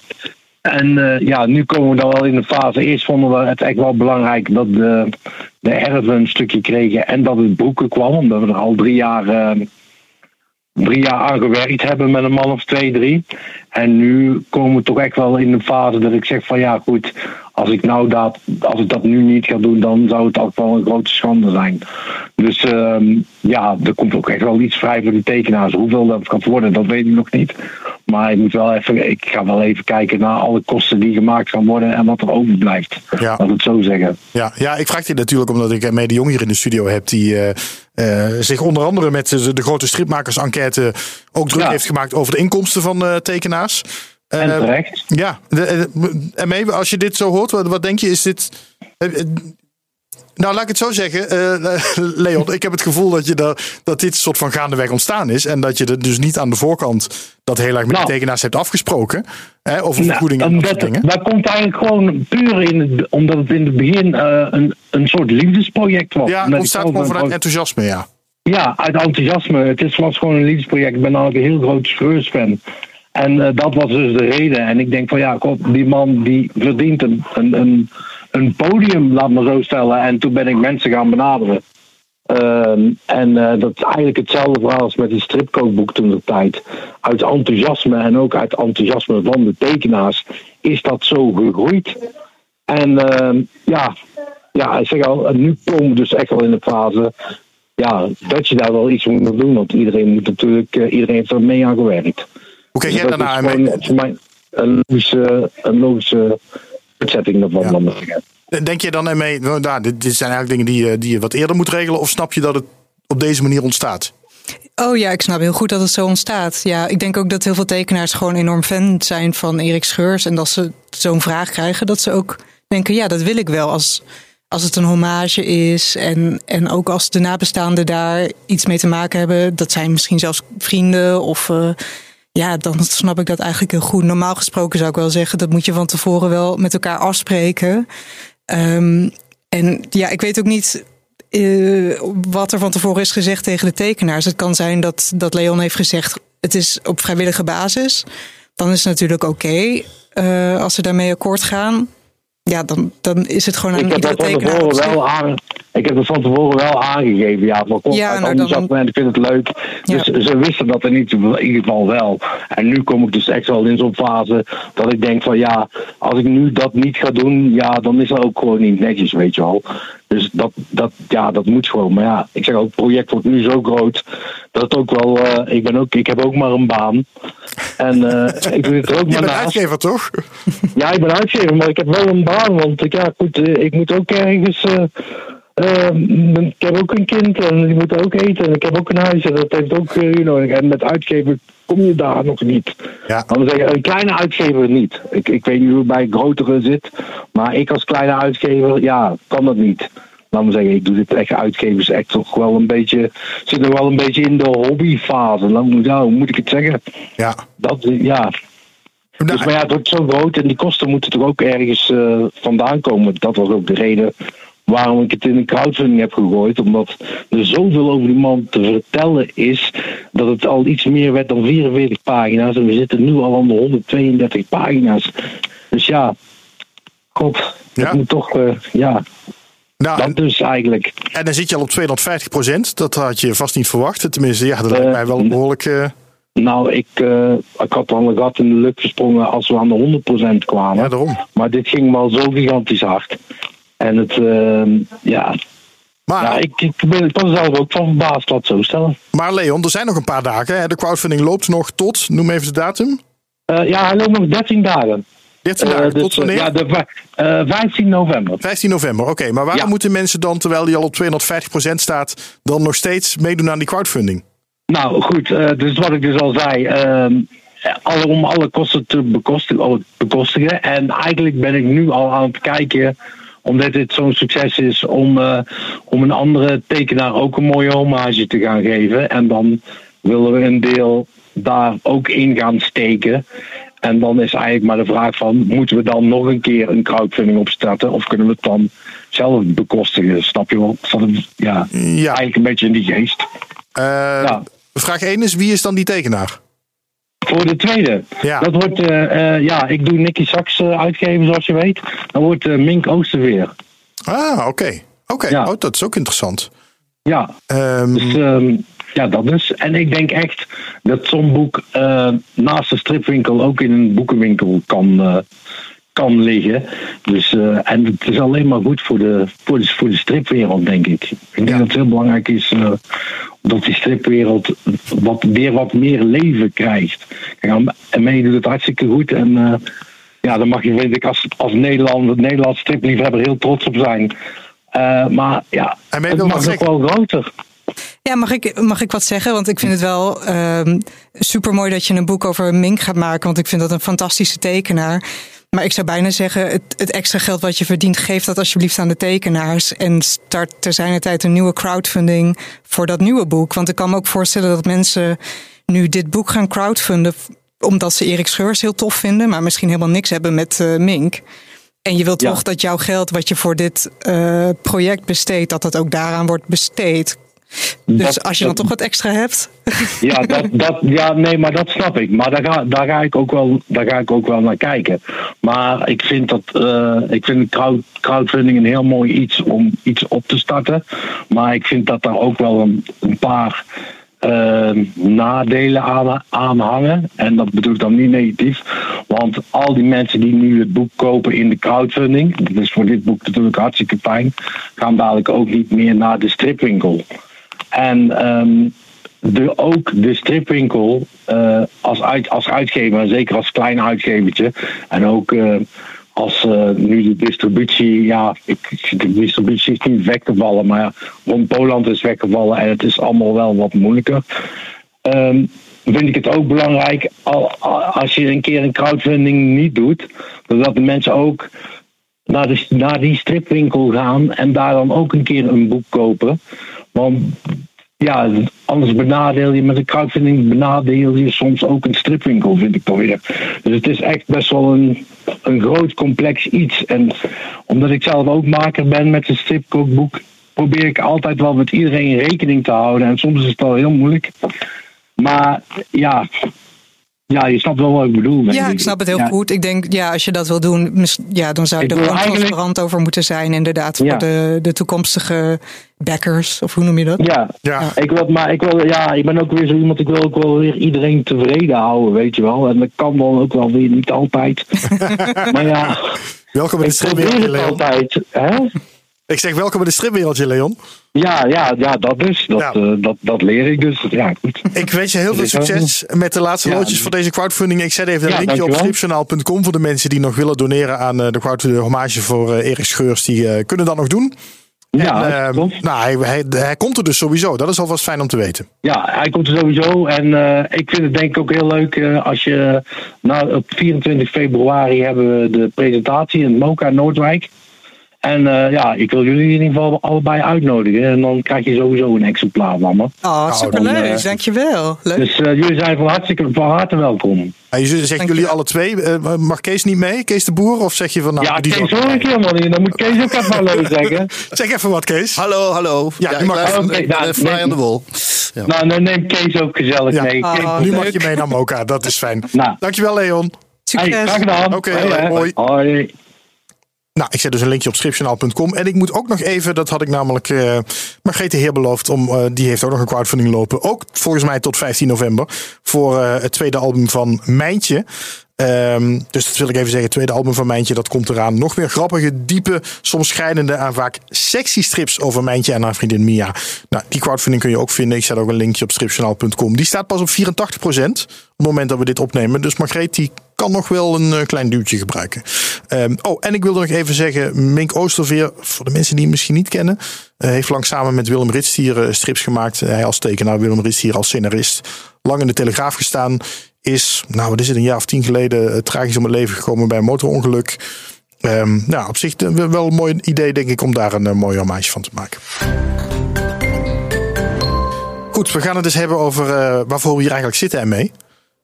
Speaker 4: en ja, nu komen we dan wel in de fase. Eerst vonden we het echt wel belangrijk dat de, de erven een stukje kregen en dat het boeken kwam, omdat we er al drie jaar, uh, drie jaar aan gewerkt hebben met een man of twee, drie. En nu komen we toch echt wel in de fase dat ik zeg van ja, goed, als ik nou dat, als ik dat nu niet ga doen, dan zou het ook wel een grote schande zijn. Dus uh, ja, er komt ook echt wel iets vrij voor de tekenaars. Hoeveel dat gaat worden, dat weet ik nog niet. Maar ik moet wel even, ik ga wel even kijken naar alle kosten die gemaakt gaan worden en wat er overblijft. Ja. Laat het zo zeggen.
Speaker 1: Ja, ja ik vraag je natuurlijk omdat ik mee de Jong hier in de studio heb die uh, uh, zich onder andere met de, de grote stripmakers-enquête ook druk ja. heeft gemaakt over de inkomsten van uh, tekenaars.
Speaker 4: En terecht.
Speaker 1: Ja, en mee, als je dit zo hoort, wat, wat denk je, is dit. Nou, laat ik het zo zeggen, uh, Leon. Ik heb het gevoel dat, je dat, dat dit soort van gaandeweg ontstaan is. En dat je er dus niet aan de voorkant dat heel erg met nou, de tekenaars hebt afgesproken. Hè, over nou, vergoedingen en dat, dingen.
Speaker 4: Dat komt eigenlijk gewoon puur in het, omdat het in het begin uh, een, een soort liefdesproject was.
Speaker 1: Ja, het ontstaat gewoon vanuit enthousiasme, ja.
Speaker 4: Ja, uit enthousiasme. Het is, was gewoon een liefdesproject. Ik ben namelijk een heel groot Schreurs-fan. En uh, dat was dus de reden. En ik denk van ja, God, die man die verdient een, een, een podium, laat maar zo stellen. En toen ben ik mensen gaan benaderen. Uh, en uh, dat is eigenlijk hetzelfde verhaal als met het stripkookboek toen de tijd. Uit enthousiasme en ook uit enthousiasme van de tekenaars is dat zo gegroeid. En uh, ja, ja, ik zeg al, nu komen we dus echt wel in de fase ja, dat je daar wel iets moet doen. Want iedereen moet natuurlijk, uh, iedereen heeft er mee aan gewerkt.
Speaker 1: Hoe kijk dus jij daarna?
Speaker 4: Voor mij een logische, een logische setting ervan.
Speaker 1: Ja. Denk je dan ermee, nou, dit, dit zijn eigenlijk dingen die je, die je wat eerder moet regelen, of snap je dat het op deze manier ontstaat?
Speaker 2: Oh ja, ik snap heel goed dat het zo ontstaat. Ja, ik denk ook dat heel veel tekenaars gewoon enorm fan zijn van Erik Scheurs. En dat ze zo'n vraag krijgen, dat ze ook denken: ja, dat wil ik wel. Als, als het een hommage is. En, en ook als de nabestaanden daar iets mee te maken hebben. Dat zijn misschien zelfs vrienden of. Uh, ja, dan snap ik dat eigenlijk heel goed. Normaal gesproken zou ik wel zeggen, dat moet je van tevoren wel met elkaar afspreken. Um, en ja, ik weet ook niet uh, wat er van tevoren is gezegd tegen de tekenaars. Het kan zijn dat, dat Leon heeft gezegd, het is op vrijwillige basis. Dan is het natuurlijk oké uh, als ze daarmee akkoord gaan ja, dan, dan is het gewoon aan
Speaker 4: ik heb dat van tevoren wel aan, Ik heb het van tevoren wel aangegeven. Ja, van kom, ja, nou, dan, en ik vind het leuk. Dus ze wisten dat er niet, in ieder geval wel. En nu kom ik dus echt wel in zo'n fase dat ik denk van ja, als ik nu dat niet ga doen, ja, dan is dat ook gewoon niet netjes, weet je wel. Dus dat, dat, ja, dat moet gewoon. Maar ja, ik zeg ook, het project wordt nu zo groot dat het ook wel. Uh, ik, ben ook, ik heb ook maar een baan. En uh, ik doe het er ook
Speaker 1: maar
Speaker 4: naast.
Speaker 1: Je bent uitgever, toch?
Speaker 4: Ja, ik ben uitgever, maar ik heb wel een baan. Want ja, goed, uh, ik moet ook ergens. ik heb ook een kind en die moet ook eten. En ik heb ook een huis en dat heeft ook uh, nodig. En met uitgever kom je daar nog niet.
Speaker 1: Ja.
Speaker 4: Dan zeggen een kleine uitgever niet. Ik, ik weet niet hoe het bij grotere zit. Maar ik als kleine uitgever, ja, kan dat niet laat me zeggen, ik doe dit echt uitgevers echt toch wel een beetje, zit er wel een beetje in de hobbyfase. Ja, hoe moet ik het zeggen?
Speaker 1: Ja.
Speaker 4: Dat, ja. Nou, dus, maar ja, het wordt zo groot en die kosten moeten toch ook ergens uh, vandaan komen. Dat was ook de reden waarom ik het in de crowdfunding heb gegooid. Omdat er zoveel over die man te vertellen is. dat het al iets meer werd dan 44 pagina's. En we zitten nu al aan de 132 pagina's. Dus ja, god,
Speaker 1: Ja.
Speaker 4: ik moet toch, eh, ja,
Speaker 1: Nou,
Speaker 4: dat
Speaker 1: en,
Speaker 4: dus eigenlijk.
Speaker 1: en dan zit je al op 250 procent. Dat had je vast niet verwacht. Tenminste, ja, dat lijkt
Speaker 4: Eh,
Speaker 1: mij wel een behoorlijk... eh,
Speaker 4: Nou, ik, eh, ik had al een gat in de lucht gesprongen als we aan de 100% kwamen.
Speaker 1: ja, daarom.
Speaker 4: Maar dit ging wel zo gigantisch hard. En het, eh, ja,
Speaker 1: Maar,
Speaker 4: ja ik, ik, ben, ik was er zelf ook van verbaasd, laat zo stellen.
Speaker 1: maar Leon, er zijn nog een paar dagen. Hè? De crowdfunding loopt nog tot, noem even de datum.
Speaker 4: Eh, ja, hij loopt nog 13 dagen.
Speaker 1: 13
Speaker 4: Eh,
Speaker 1: dagen,
Speaker 4: dus,
Speaker 1: tot wanneer?
Speaker 4: ja, de, vij- eh, 15 november.
Speaker 1: 15 november, oké. Maar waarom
Speaker 4: Ja.
Speaker 1: moeten mensen dan, terwijl die al op 250% staat, dan nog steeds meedoen aan die crowdfunding?
Speaker 4: Nou goed, eh, dus wat ik dus al zei. ehm, alle, om alle kosten te bekostigen, oh, bekostigen. En eigenlijk ben ik nu al aan het kijken, omdat dit zo'n succes is, om, eh, om een andere tekenaar ook een mooie hommage te gaan geven. En dan willen we een deel daar ook in gaan steken. En dan is eigenlijk maar de vraag van, moeten we dan nog een keer een crowdfunding opstarten? Of kunnen we het dan zelf bekostigen? Snap je wel? Ja,
Speaker 1: Ja,
Speaker 4: eigenlijk een beetje in die geest.
Speaker 1: eh,
Speaker 4: Ja.
Speaker 1: Vraag 1 is, wie is dan die tekenaar?
Speaker 4: Voor de tweede.
Speaker 1: Ja.
Speaker 4: Dat wordt, eh, eh, ja, ik doe Nicky Sachs eh, uitgeven zoals je weet. Dan wordt Mink Oosterveer.
Speaker 1: Ah, oké. Oké,
Speaker 4: Ja.
Speaker 1: oh, dat is ook interessant.
Speaker 4: Ja,
Speaker 1: Ehm,
Speaker 4: dus ehm, ja, dat dus. En ik denk echt dat zo'n boek naast de stripwinkel ook in een boekenwinkel kan, kan liggen. Dus, eh, en het is alleen maar goed voor de, voor de, voor de stripwereld, denk ik. Ik denk
Speaker 1: Ja.
Speaker 4: dat het heel belangrijk is eh, dat die stripwereld wat, weer wat meer leven krijgt. Kijk, en mee doet het hartstikke goed. En eh, ja, daar mag je, vind ik, als, als Nederland, Nederlands stripliefhebber heel trots op zijn. Maar ja,
Speaker 1: En mij
Speaker 4: het mag nog wel groter.
Speaker 2: Ja, mag ik, mag ik wat zeggen? Want ik vind het wel super mooi dat je een boek over Mink gaat maken. Want ik vind dat een fantastische tekenaar. Maar ik zou bijna zeggen, het, het extra geld wat je verdient, geef dat alsjeblieft aan de tekenaars. En start ter zijner tijd een nieuwe crowdfunding voor dat nieuwe boek. Want ik kan me ook voorstellen dat mensen nu dit boek gaan crowdfunden. omdat ze Erik Scheurs heel tof vinden, maar misschien helemaal niks hebben met eh, Mink. En je wilt
Speaker 4: Ja.
Speaker 2: toch dat jouw geld wat je voor dit eh, project besteedt, dat dat ook daaraan wordt besteed. Dus
Speaker 4: Dat-
Speaker 2: als je dan
Speaker 4: dat-
Speaker 2: toch wat extra hebt.
Speaker 4: Ja, dat, dat, ja, nee, maar dat snap ik. Maar daar ga, daar, ga ik ook wel, daar ga ik ook wel naar kijken. Maar ik vind dat eh, ik vind crowd, crowdfunding een heel mooi iets om iets op te starten. Maar ik vind dat daar ook wel een, een paar eh, nadelen aan, aan hangen. En dat bedoel ik dan niet negatief. Want al die mensen die nu het boek kopen in de crowdfunding, dat is voor dit boek natuurlijk hartstikke fijn, gaan dadelijk ook niet meer naar de stripwinkel. En ehm, de, ook de stripwinkel eh, als, uit, als uitgever, en zeker als klein uitgevertje. En ook eh, als eh, nu de distributie, ja, ik, de distributie is niet weggevallen, maar ja, rond Poland is weggevallen en het is allemaal wel wat moeilijker. Ehm, vind ik het ook belangrijk al, al- als je een keer een crowdfunding niet doet, dat de mensen ook naar, de, naar die stripwinkel gaan en daar dan ook een keer een boek kopen. Want ja, anders benadeel je met een crowdfunding benadeel je soms ook een stripwinkel, vind ik toch weer. Dus het is echt best wel een, een groot complex iets. En omdat ik zelf ook maker ben met een stripkookboek, probeer ik altijd wel met iedereen rekening te houden. En soms is het wel heel moeilijk. Maar ja, ja je snapt wel wat ik bedoel.
Speaker 2: Ja, ik snap het heel
Speaker 4: Ja.
Speaker 2: goed. Ik denk, ja, als je dat wil doen, ja, dan zou je
Speaker 4: Ik
Speaker 2: er gewoon
Speaker 4: eigenlijk-
Speaker 2: transparant over moeten zijn, inderdaad, voor
Speaker 4: Ja.
Speaker 2: de, de toekomstige backers, of hoe noem je dat?
Speaker 4: Ja,
Speaker 1: Ja.
Speaker 4: Ik wil, maar ik wil, ja, ik ben ook weer zo iemand, ik wil ook wel weer iedereen tevreden houden, weet je wel. En dat kan dan ook wel weer niet altijd. maar ja,
Speaker 1: Welkom in de
Speaker 4: het altijd. Hè?
Speaker 1: Ik zeg welkom in de stripwereldje, Leon.
Speaker 4: Ja, ja, ja, dat dus. Dat,
Speaker 1: Ja.
Speaker 4: eh, dat, dat leer ik dus. Ja, goed.
Speaker 1: Ik wens je heel veel succes met de laatste
Speaker 4: Ja.
Speaker 1: loodjes voor deze crowdfunding. Ik zet even een linkje op stripjournaal.com voor de mensen die nog willen doneren aan eh, de crowdfunding hommage voor eh, Erik Scheurs. Die kunnen dat nog doen.
Speaker 4: Ja,
Speaker 1: en, ehm, nou, hij, hij, hij komt er dus sowieso. Dat is alvast fijn om te weten.
Speaker 4: Ja, hij komt er sowieso. En ik vind het denk ik ook heel leuk als je... Nou, op 24 februari hebben we de presentatie in Moka Noordwijk. En eh, ja, ik wil jullie in ieder geval allebei uitnodigen. En dan krijg je sowieso een exemplaar van me.
Speaker 2: Oh, superleuk.
Speaker 4: dan, eh,
Speaker 2: Dankjewel. Leuk.
Speaker 4: Dus eh, jullie zijn van, hartstikke, van harte welkom.
Speaker 1: Ja, je zegt
Speaker 2: Dank
Speaker 1: jullie
Speaker 2: je.
Speaker 1: alle twee. eh, mag Kees niet mee? Kees de Boer? Of zeg je van nou,
Speaker 4: ja,
Speaker 1: die
Speaker 4: Kees hoor ik helemaal niet. Dan moet Kees ook even hallo zeggen.
Speaker 1: Zeg even wat, Kees.
Speaker 3: Hallo, hallo.
Speaker 1: Ja, je
Speaker 3: ik
Speaker 1: mag-
Speaker 4: nou,
Speaker 3: even fly
Speaker 4: nee.
Speaker 3: aan de wol. Ja.
Speaker 4: Nou, dan neemt Kees ook gezellig
Speaker 1: Ja.
Speaker 4: mee. Kees,
Speaker 1: nu
Speaker 2: leuk.
Speaker 1: mag je mee naar Moka. Dat is fijn.
Speaker 4: Nou.
Speaker 1: Dankjewel, Leon.
Speaker 4: hey,
Speaker 2: Succes.
Speaker 4: graag gedaan.
Speaker 1: Oké,
Speaker 4: Hoi,
Speaker 1: hoi.
Speaker 4: Hoi.
Speaker 1: Nou, ik zet dus een linkje op stripjournaal.com. En ik moet ook nog even, dat had ik namelijk uh, Margrethe Heer beloofd, om, uh, die heeft ook nog een crowdfunding lopen. Ook volgens mij tot 15 november. Voor uh, het tweede album van Mijntje. Um, dus dat wil ik even zeggen. Tweede album van Mijntje, dat komt eraan. Nog meer grappige, diepe, soms schrijnende en vaak sexy strips over Mijntje en haar vriendin Mia. Nou, die crowdfunding kun je ook vinden. Ik zet ook een linkje op stripjournaal.com. Die staat pas op 84% op het moment dat we dit opnemen. Dus Margreet, die kan nog wel een uh, klein duwtje gebruiken. Um, oh, en ik wilde nog even zeggen, Mink Oosterveer, voor de mensen die hem misschien niet kennen, uh, heeft lang samen met Willem Ritstier uh, strips gemaakt. Hij als tekenaar, Willem Ritstier als scenarist. Lang in de Telegraaf gestaan. Is, nou wat is het, een jaar of tien geleden uh, tragisch om het leven gekomen bij een motorongeluk. Um, nou, op zich wel een mooi idee, denk ik, om daar een uh, mooie hommage van te maken. Goed, we gaan het dus hebben over uh, waarvoor we hier eigenlijk zitten en mee.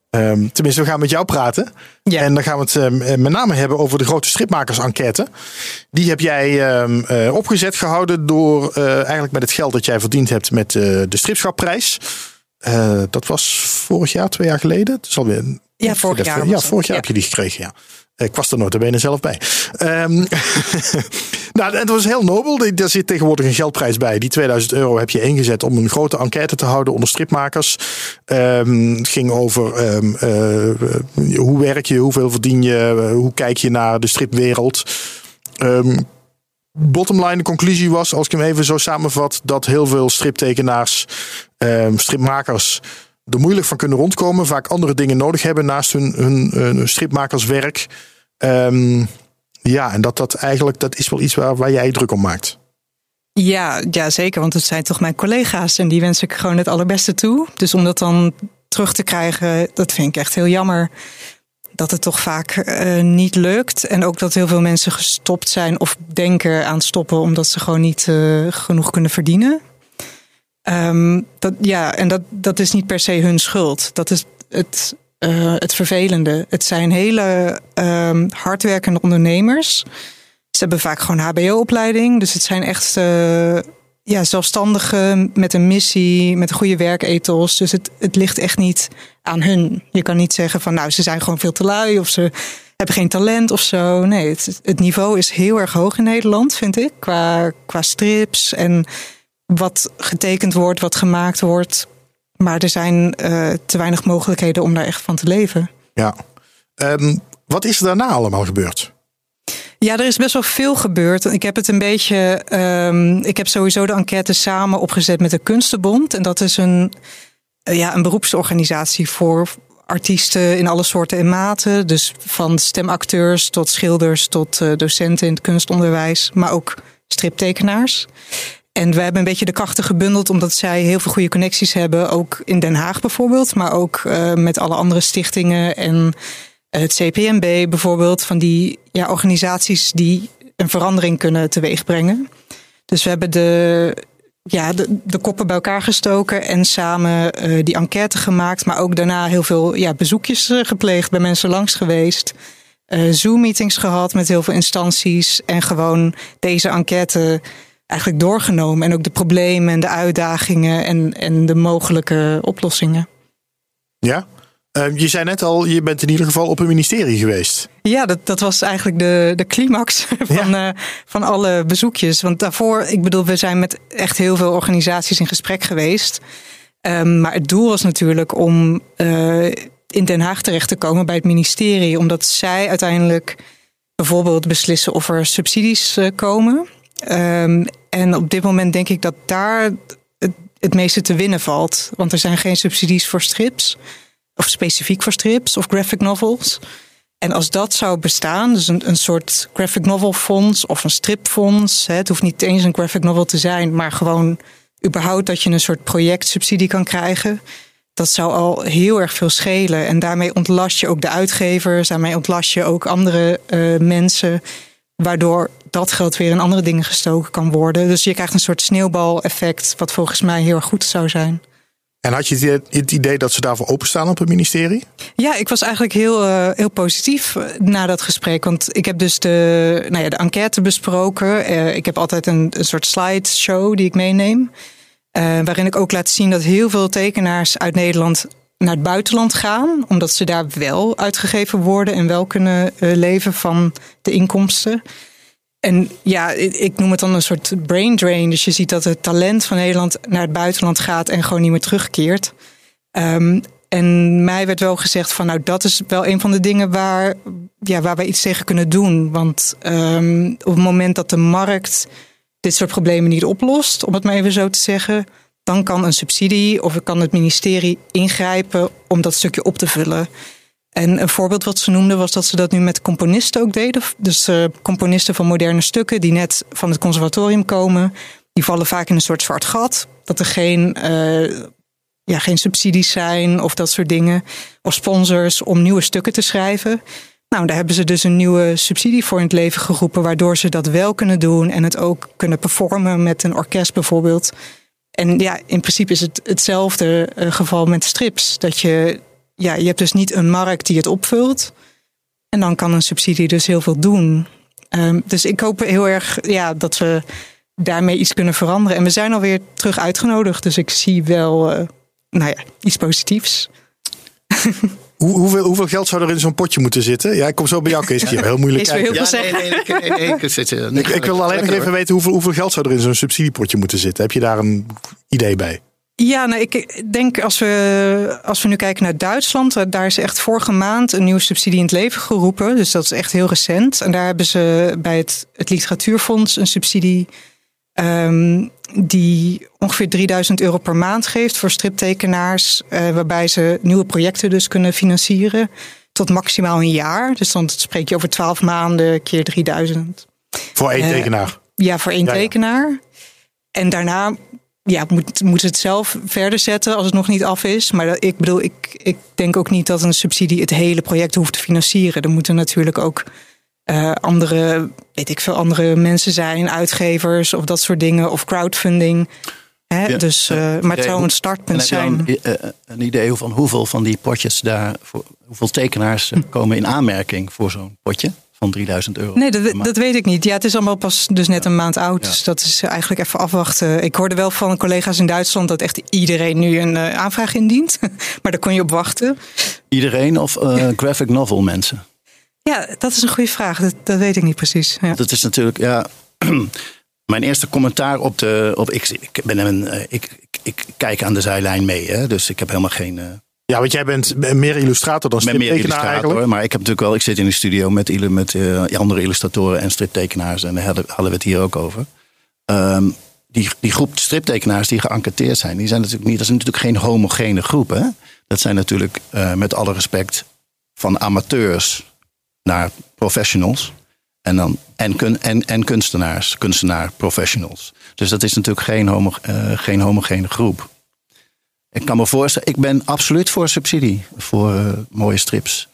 Speaker 1: Um, tenminste, we gaan met jou praten.
Speaker 2: Ja.
Speaker 1: En dan gaan we het uh, met name hebben over de grote stripmakers-enquête. Die heb jij um, uh, opgezet gehouden door uh, eigenlijk met het geld dat jij verdiend hebt met de stripschapprijs. dat was vorig jaar, twee jaar geleden. Dat is alweer.
Speaker 2: Ja, vorig jaar.
Speaker 1: Ja, vorig jaar
Speaker 2: ja.
Speaker 1: heb je die gekregen, ja. Ik was er nooit bene zelf bij. Um, nou, het was heel nobel. Daar zit tegenwoordig een geldprijs bij. Die 2000 euro heb je ingezet om een grote enquête te houden onder stripmakers. Um, het ging over um, uh, hoe werk je, hoeveel verdien je, uh, hoe kijk je naar de stripwereld. Um, bottomline, de conclusie was, als ik hem even zo samenvat, dat heel veel striptekenaars, stripmakers er moeilijk van kunnen rondkomen. Vaak andere dingen nodig hebben naast hun, hun, hun stripmakerswerk. Um, ja, en dat dat eigenlijk, dat is wel iets waar, waar jij druk om maakt.
Speaker 2: Ja, ja, zeker. Want het zijn toch mijn collega's en die wens ik gewoon het allerbeste toe. Dus om dat dan terug te krijgen, dat vind ik echt heel jammer. Dat het toch vaak uh, niet lukt. En ook dat heel veel mensen gestopt zijn of denken aan stoppen omdat ze gewoon niet uh, genoeg kunnen verdienen. Dat, ja, en dat, dat is niet per se hun schuld. Dat is het, uh, het vervelende. Het zijn hele um, hardwerkende ondernemers. Ze hebben vaak gewoon HBO-opleiding. Dus het zijn echt uh, ja, zelfstandigen met een missie, met goede werkethos. Dus het, het ligt echt niet aan hun. Je kan niet zeggen van nou, ze zijn gewoon veel te lui of ze hebben geen talent of zo. Nee, het, het niveau is heel erg hoog in Nederland, vind ik. Qua, qua strips en wat getekend wordt, wat gemaakt wordt. Maar er zijn uh, te weinig mogelijkheden om daar echt van te leven.
Speaker 1: Ja. Um, wat is er daarna allemaal gebeurd?
Speaker 2: Ja, er is best wel veel gebeurd. Ik heb het een beetje. Um, ik heb sowieso de enquête samen opgezet met de Kunstenbond. En dat is een, uh, ja, een beroepsorganisatie voor artiesten in alle soorten en maten. Dus van stemacteurs tot schilders tot uh, docenten in het kunstonderwijs. Maar ook striptekenaars. En we hebben een beetje de krachten gebundeld omdat zij heel veel goede connecties hebben. Ook in Den Haag bijvoorbeeld, maar ook uh, met alle andere stichtingen en het CPMB bijvoorbeeld. Van die ja, organisaties die een verandering kunnen teweegbrengen. Dus we hebben de, ja, de, koppen bij elkaar gestoken en samen uh, die enquête gemaakt. Maar ook daarna heel veel ja, bezoekjes gepleegd, bij mensen langs geweest. Zoom-meetings gehad met heel veel instanties. En gewoon deze enquête eigenlijk doorgenomen. En ook de problemen en de uitdagingen en, en de mogelijke oplossingen.
Speaker 1: Ja, uh, je zei net al, je bent in ieder geval op een ministerie geweest.
Speaker 2: Ja, dat, dat was eigenlijk de, de climax van, ja. uh, van alle bezoekjes. Want daarvoor, ik bedoel, we zijn met echt heel veel organisaties in gesprek geweest. Um, maar het doel was natuurlijk om uh, in Den Haag terecht te komen bij het ministerie. Omdat zij uiteindelijk bijvoorbeeld beslissen of er subsidies komen. Um, en op dit moment denk ik dat daar het, meeste te winnen valt. Want er zijn geen subsidies voor strips. Of specifiek voor strips of graphic novels. En als dat zou bestaan, dus een, soort graphic novel fonds of een stripfonds. Hè, het hoeft niet eens een graphic novel te zijn, maar gewoon überhaupt dat je een soort projectsubsidie kan krijgen. Dat zou al heel erg veel schelen. En daarmee ontlast je ook de uitgevers, daarmee ontlast je ook andere uh, mensen. Waardoor dat geld weer in andere dingen gestoken kan worden. Dus je krijgt een soort sneeuwbal-effect, wat volgens mij heel erg goed zou zijn.
Speaker 1: En had je het idee dat ze daarvoor openstaan op het ministerie?
Speaker 2: Ja, ik was eigenlijk heel, uh, heel positief eh, na dat gesprek. Want ik heb dus de, nou ja, de enquête besproken. Uh, ik heb altijd een, een soort slideshow die ik meeneem. Uh, waarin ik ook laat zien dat heel veel tekenaars uit Nederland naar het buitenland gaan. Omdat ze daar wel uitgegeven worden en wel kunnen leven van de inkomsten. En ja, ik noem het dan een soort brain drain. Dus je ziet dat het talent van Nederland naar het buitenland gaat en gewoon niet meer terugkeert. Um, en mij werd wel gezegd van nou, dat is wel een van de dingen waar, ja, waar wij iets tegen kunnen doen. Want um, op het moment dat de markt dit soort problemen niet oplost, om het maar even zo te zeggen, dan kan een subsidie of kan het ministerie ingrijpen om dat stukje op te vullen. En een voorbeeld wat ze noemden was dat ze dat nu met componisten ook deden. Dus uh, componisten van moderne stukken die net van het conservatorium komen, die vallen vaak in een soort zwart gat. Dat er geen, uh, ja, geen subsidies zijn of dat soort dingen. Of sponsors om nieuwe stukken te schrijven. Nou, daar hebben ze dus een nieuwe subsidie voor in het leven geroepen, waardoor ze dat wel kunnen doen en het ook kunnen performen met een orkest bijvoorbeeld. En ja, in principe is het hetzelfde uh, geval met strips. Dat je ja, je hebt dus niet een markt die het opvult. En dan kan een subsidie dus heel veel doen. Um, dus ik hoop heel erg ja, dat we daarmee iets kunnen veranderen. En we zijn alweer terug uitgenodigd. Dus ik zie wel uh, nou ja, iets positiefs.
Speaker 1: Hoe, hoeveel, hoeveel, geld zou er in zo'n potje moeten zitten? Ja, ik kom zo bij jou, Kees. Heel moeilijk.
Speaker 2: Is heel veel zeggen. Nee, nee, nee, nee,
Speaker 1: ik, ik, wil alleen nog even weten hoeveel, hoeveel geld zou er in zo'n subsidiepotje moeten zitten. Heb je daar een idee bij?
Speaker 2: Ja, nou, ik denk als we, als we nu kijken naar Duitsland, eh, daar is echt vorige maand een nieuwe subsidie in het leven geroepen. Dus dat is echt heel recent. En daar hebben ze bij het, het Literatuurfonds een subsidie um, die ongeveer 3000 euro per maand geeft voor striptekenaars, uh, waarbij ze nieuwe projecten dus kunnen financieren tot maximaal een jaar. Dus dan spreek je over 12 maanden keer 3000.
Speaker 1: Voor één uh, tekenaar?
Speaker 2: Ja, voor één ja, tekenaar. En daarna ja, moet, moet het zelf verder zetten als het nog niet af is. Maar ik bedoel, ik, ik denk ook niet dat een subsidie het hele project hoeft te financieren. Er moeten natuurlijk ook uh, andere, weet ik veel, andere mensen zijn, uitgevers of dat soort dingen, of crowdfunding. Hè? Ja, dus, uh, maar het zou een startpunt zijn.
Speaker 3: Een, uh, een idee van hoeveel van die potjes daar, hoeveel tekenaars hm. komen in aanmerking voor zo'n potje? Van 3000 euro.
Speaker 2: Nee, dat, dat, weet ik niet. Ja, het is allemaal pas dus net een maand oud. Ja. Dus dat is eigenlijk even afwachten. Ik hoorde wel van collega's in Duitsland dat echt iedereen nu een uh, aanvraag indient. maar daar kon je op wachten.
Speaker 3: Iedereen of uh, graphic novel mensen?
Speaker 2: Ja, dat is een goede vraag. Dat, dat weet ik niet precies. Ja.
Speaker 3: Dat is natuurlijk, ja. Mijn eerste commentaar op de. Op, ik, ik, ben een, uh, ik, ik, ik, kijk aan de zijlijn mee, hè, dus ik heb helemaal geen.
Speaker 1: Ja, want jij bent meer illustrator dan striptekenaar meer illustrator.
Speaker 3: Maar ik heb natuurlijk wel, ik zit in de studio met, met uh, andere illustratoren en striptekenaars. En daar hadden, hadden we het hier ook over. Um, die, die groep striptekenaars die geënquêteerd zijn, die zijn natuurlijk niet, dat is natuurlijk geen homogene groep. Hè? Dat zijn natuurlijk uh, met alle respect van amateurs naar professionals. En, dan, en, kun, en, en kunstenaars, kunstenaar, professionals. Dus dat is natuurlijk geen, homo, uh, geen homogene groep. Ik kan me voorstellen, ik ben absoluut voor subsidie voor uh, mooie strips.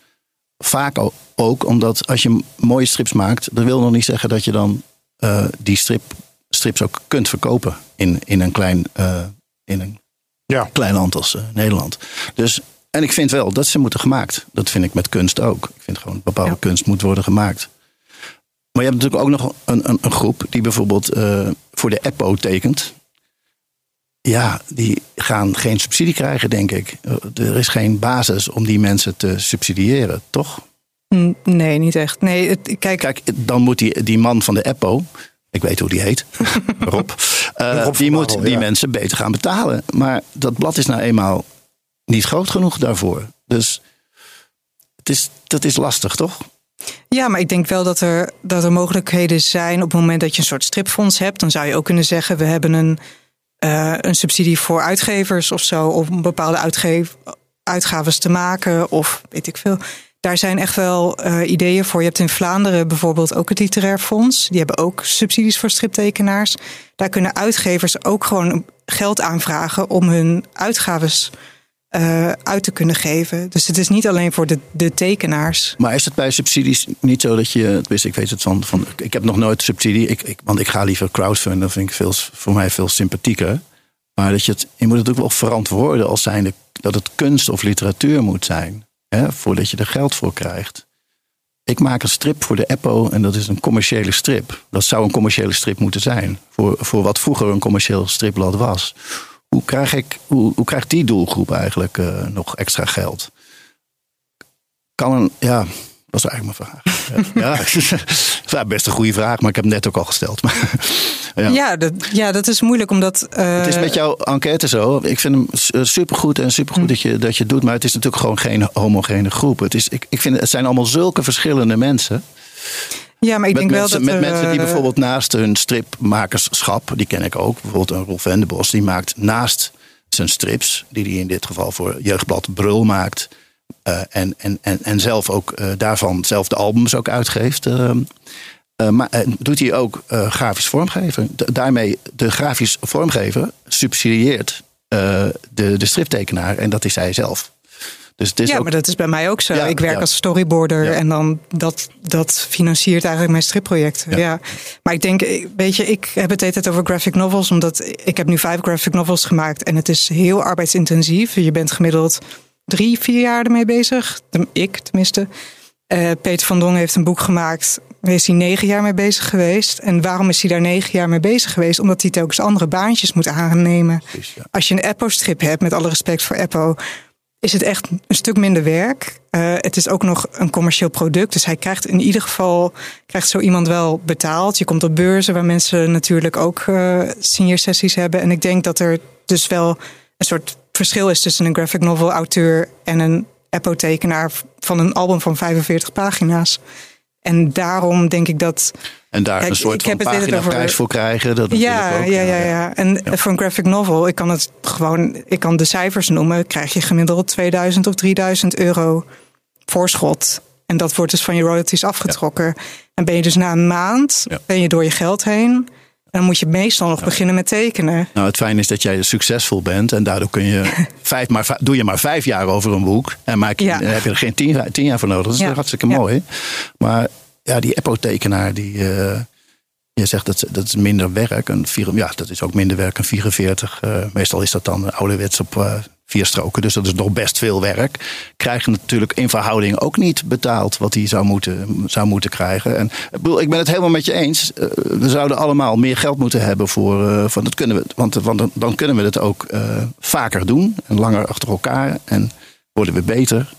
Speaker 3: Vaak ook omdat als je mooie strips maakt, dat wil nog niet zeggen dat je dan uh, die strip, strips ook kunt verkopen in, in een klein, uh, in een ja. klein land als Nederland. Dus, en ik vind wel dat ze moeten gemaakt. Dat vind ik met kunst ook. Ik vind gewoon bepaalde ja. kunst moet worden gemaakt. Maar je hebt natuurlijk ook nog een, een, een groep die bijvoorbeeld voor de EPO tekent ja, die gaan geen subsidie krijgen, denk ik. Er is geen basis om die mensen te subsidiëren, toch?
Speaker 2: Nee, niet echt. Nee, het, kijk...
Speaker 3: kijk, dan moet die, die man van de EPO, ik weet hoe die heet, Rob, uh, Rob die moet die ja. mensen beter gaan betalen. Maar dat blad is nou eenmaal niet groot genoeg daarvoor. Dus het is, dat is lastig, toch?
Speaker 2: Ja, maar ik denk wel dat er, dat er mogelijkheden zijn op het moment dat je een soort stripfonds hebt. Dan zou je ook kunnen zeggen, we hebben een uh, een subsidie voor uitgevers of zo, om bepaalde uitgeef, uitgaves te maken of weet ik veel. Daar zijn echt wel uh, ideeën voor. Je hebt in Vlaanderen bijvoorbeeld ook het Literair Fonds. Die hebben ook subsidies voor striptekenaars. Daar kunnen uitgevers ook gewoon geld aanvragen om hun uitgaves uh, uit te kunnen geven. Dus het is niet alleen voor de, de tekenaars.
Speaker 3: Maar is het bij subsidies niet zo dat je, ik weet het van, van ik heb nog nooit subsidie, ik, ik, want ik ga liever crowdfunden, dat vind ik veel, voor mij veel sympathieker. Maar dat je, het, je moet het ook wel verantwoorden als zijnde dat het kunst of literatuur moet zijn, hè, voordat je er geld voor krijgt. Ik maak een strip voor de Eppo en dat is een commerciële strip. Dat zou een commerciële strip moeten zijn. Voor, voor wat vroeger een commercieel stripblad was. Hoe, krijg ik, hoe, hoe krijgt die doelgroep eigenlijk uh, nog extra geld? Kan een, ja, dat is eigenlijk mijn vraag. ja, best een goede vraag, maar ik heb hem net ook al gesteld.
Speaker 2: ja, ja, dat, ja, dat is moeilijk omdat.
Speaker 3: Uh... Het is met jouw enquête zo. Ik vind hem supergoed en supergoed hm. dat, je, dat je het doet, maar het is natuurlijk gewoon geen homogene groep. Het, is, ik, ik vind, het zijn allemaal zulke verschillende mensen.
Speaker 2: Ja, maar ik denk
Speaker 3: wel
Speaker 2: dat
Speaker 3: met mensen die bijvoorbeeld naast hun stripmakerschap, die ken ik ook, bijvoorbeeld een Rolf Vendebos, die maakt naast zijn strips, die hij in dit geval voor Jeugdblad Brul maakt, uh, en, en, en, en zelf ook uh, daarvan zelf de albums ook uitgeeft. Uh, maar doet hij ook grafisch vormgeven. daarmee de grafisch vormgever subsidieert de, de striptekenaar en dat is hij zelf.
Speaker 2: Dus het is ja, maar dat is bij mij ook zo. ik werk als storyboarder en dan dat, dat financiert eigenlijk mijn stripprojecten. Ja. Maar ik denk, weet je, ik heb het altijd over graphic novels, omdat ik heb nu vijf graphic novels gemaakt en het is heel arbeidsintensief. Je bent gemiddeld drie, vier jaar ermee bezig. Ik tenminste. Uh, Peter van Dongen heeft een boek gemaakt. Daar is hij negen jaar mee bezig geweest. En waarom is hij daar negen jaar mee bezig geweest? Omdat hij telkens andere baantjes moet aannemen. Als je een Eppo-strip hebt, met alle respect voor Eppo, is het echt een stuk minder werk. Uh, het is ook nog een commercieel product. Dus hij krijgt in ieder geval krijgt zo iemand wel betaald. Je komt op beurzen waar mensen natuurlijk ook uh, senior sessies hebben. En ik denk dat er dus wel een soort verschil is tussen een graphic novel auteur en een apothekenaar van een album van 45 pagina's. En daarom denk ik dat.
Speaker 3: En daar een soort ik van pagina prijs voor krijgen. Dat
Speaker 2: ja, ook, ja, ja, ja, En voor een graphic novel, ik kan het gewoon, ik kan de cijfers noemen, krijg je gemiddeld 2000 of 3000 euro voorschot. En dat wordt dus van je royalties afgetrokken. En ben je dus na een maand, ben je door je geld heen dan moet je meestal nog beginnen met tekenen.
Speaker 3: Nou, het fijn is dat jij succesvol bent. En daardoor kun je vijf, maar, doe je maar vijf jaar over een boek. En maak, dan heb je er geen tien, tien jaar voor nodig. Dat is hartstikke mooi. Maar ja, die apothekenaar die... Uh, je zegt dat, dat is minder werk. Een vier, ja, dat is ook minder werk. Een 44. Uh, eh, meestal is dat dan ouderwets op uh, vier stroken. Dus dat is nog best veel werk. Krijgen natuurlijk in verhouding ook niet betaald wat hij zou moeten, zou moeten krijgen. En ik ben het helemaal met je eens. Eh, we zouden allemaal meer geld moeten hebben voor. Uh, van dat kunnen we, want, want dan kunnen we het ook uh, vaker doen. En langer achter elkaar. En worden we beter.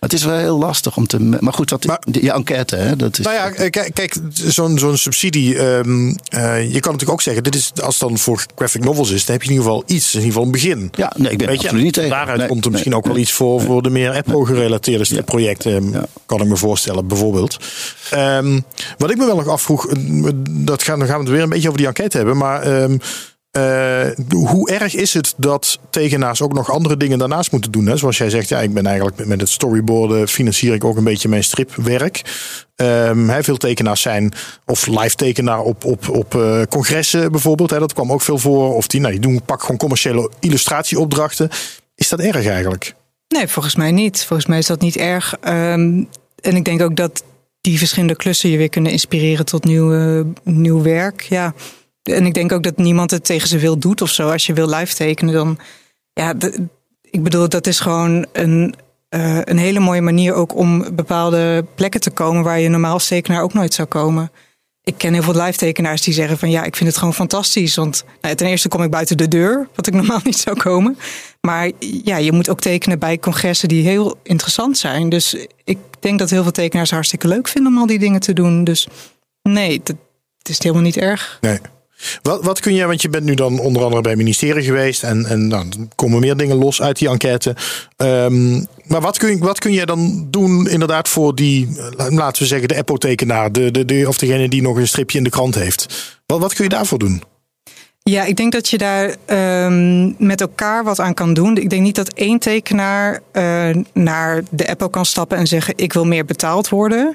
Speaker 3: Het is wel heel lastig om te. Maar goed, maar, je enquête, hè? Dat is,
Speaker 1: nou ja, kijk, kijk zo'n zo'n subsidie. Um, uh, je kan natuurlijk ook zeggen: dit is als het dan voor graphic novels is, dan heb je in ieder geval iets, in ieder geval een begin.
Speaker 3: Ja, nee, ik ben Weet absoluut niet tegen.
Speaker 1: Daaruit komt er misschien ook wel iets voor, voor de meer Apple-gerelateerde ja. projecten, ja. kan ik me voorstellen, bijvoorbeeld. Um, wat ik me wel nog afvroeg, eh, dat gaan, dan gaan we het weer een beetje over die enquête hebben, maar. Um, hoe erg is het dat tegenaars ook nog andere dingen daarnaast moeten doen? Hè? Zoals jij zegt, ja, ik ben eigenlijk met het storyboarden financier ik ook een beetje mijn stripwerk. Um, veel tekenaars zijn of live tekenaar op, op, op uh, congressen bijvoorbeeld. Hè? Dat kwam ook veel voor. Of die, nou, die doen pak gewoon commerciële illustratieopdrachten. Is dat erg eigenlijk?
Speaker 2: Nee, volgens mij niet. Volgens mij is dat niet erg. Um, en ik denk ook dat die verschillende klussen je weer kunnen inspireren tot nieuw, nieuw werk. Ja. En ik denk ook dat niemand het tegen ze wil doet of zo. Als je wil live tekenen, dan. Ja, ik bedoel, dat is gewoon een, uh, een hele mooie manier ook om bepaalde plekken te komen waar je normaal als tekenaar ook nooit zou komen. Ik ken heel veel live tekenaars die zeggen van ja, ik vind het gewoon fantastisch. Want nou, ten eerste kom ik buiten de deur, wat ik normaal niet zou komen. Maar ja, je moet ook tekenen bij congressen die heel interessant zijn. Dus ik denk dat heel veel tekenaars hartstikke leuk vinden om al die dingen te doen. Dus nee, het is helemaal niet erg.
Speaker 1: Nee. Wat, wat kun je, want je bent nu dan onder andere bij het ministerie geweest en, en nou, dan komen meer dingen los uit die enquête. Um, maar wat kun, wat kun je dan doen inderdaad voor die, eh, laten we zeggen, de apothekenaar, de, de, of degene die nog een stripje in de krant heeft? Wat, wat kun je daarvoor doen?
Speaker 2: Ja, ik denk dat je daar um, met elkaar wat aan kan doen. Ik denk niet dat één tekenaar uh, naar de Apple kan stappen en zeggen: Ik wil meer betaald worden.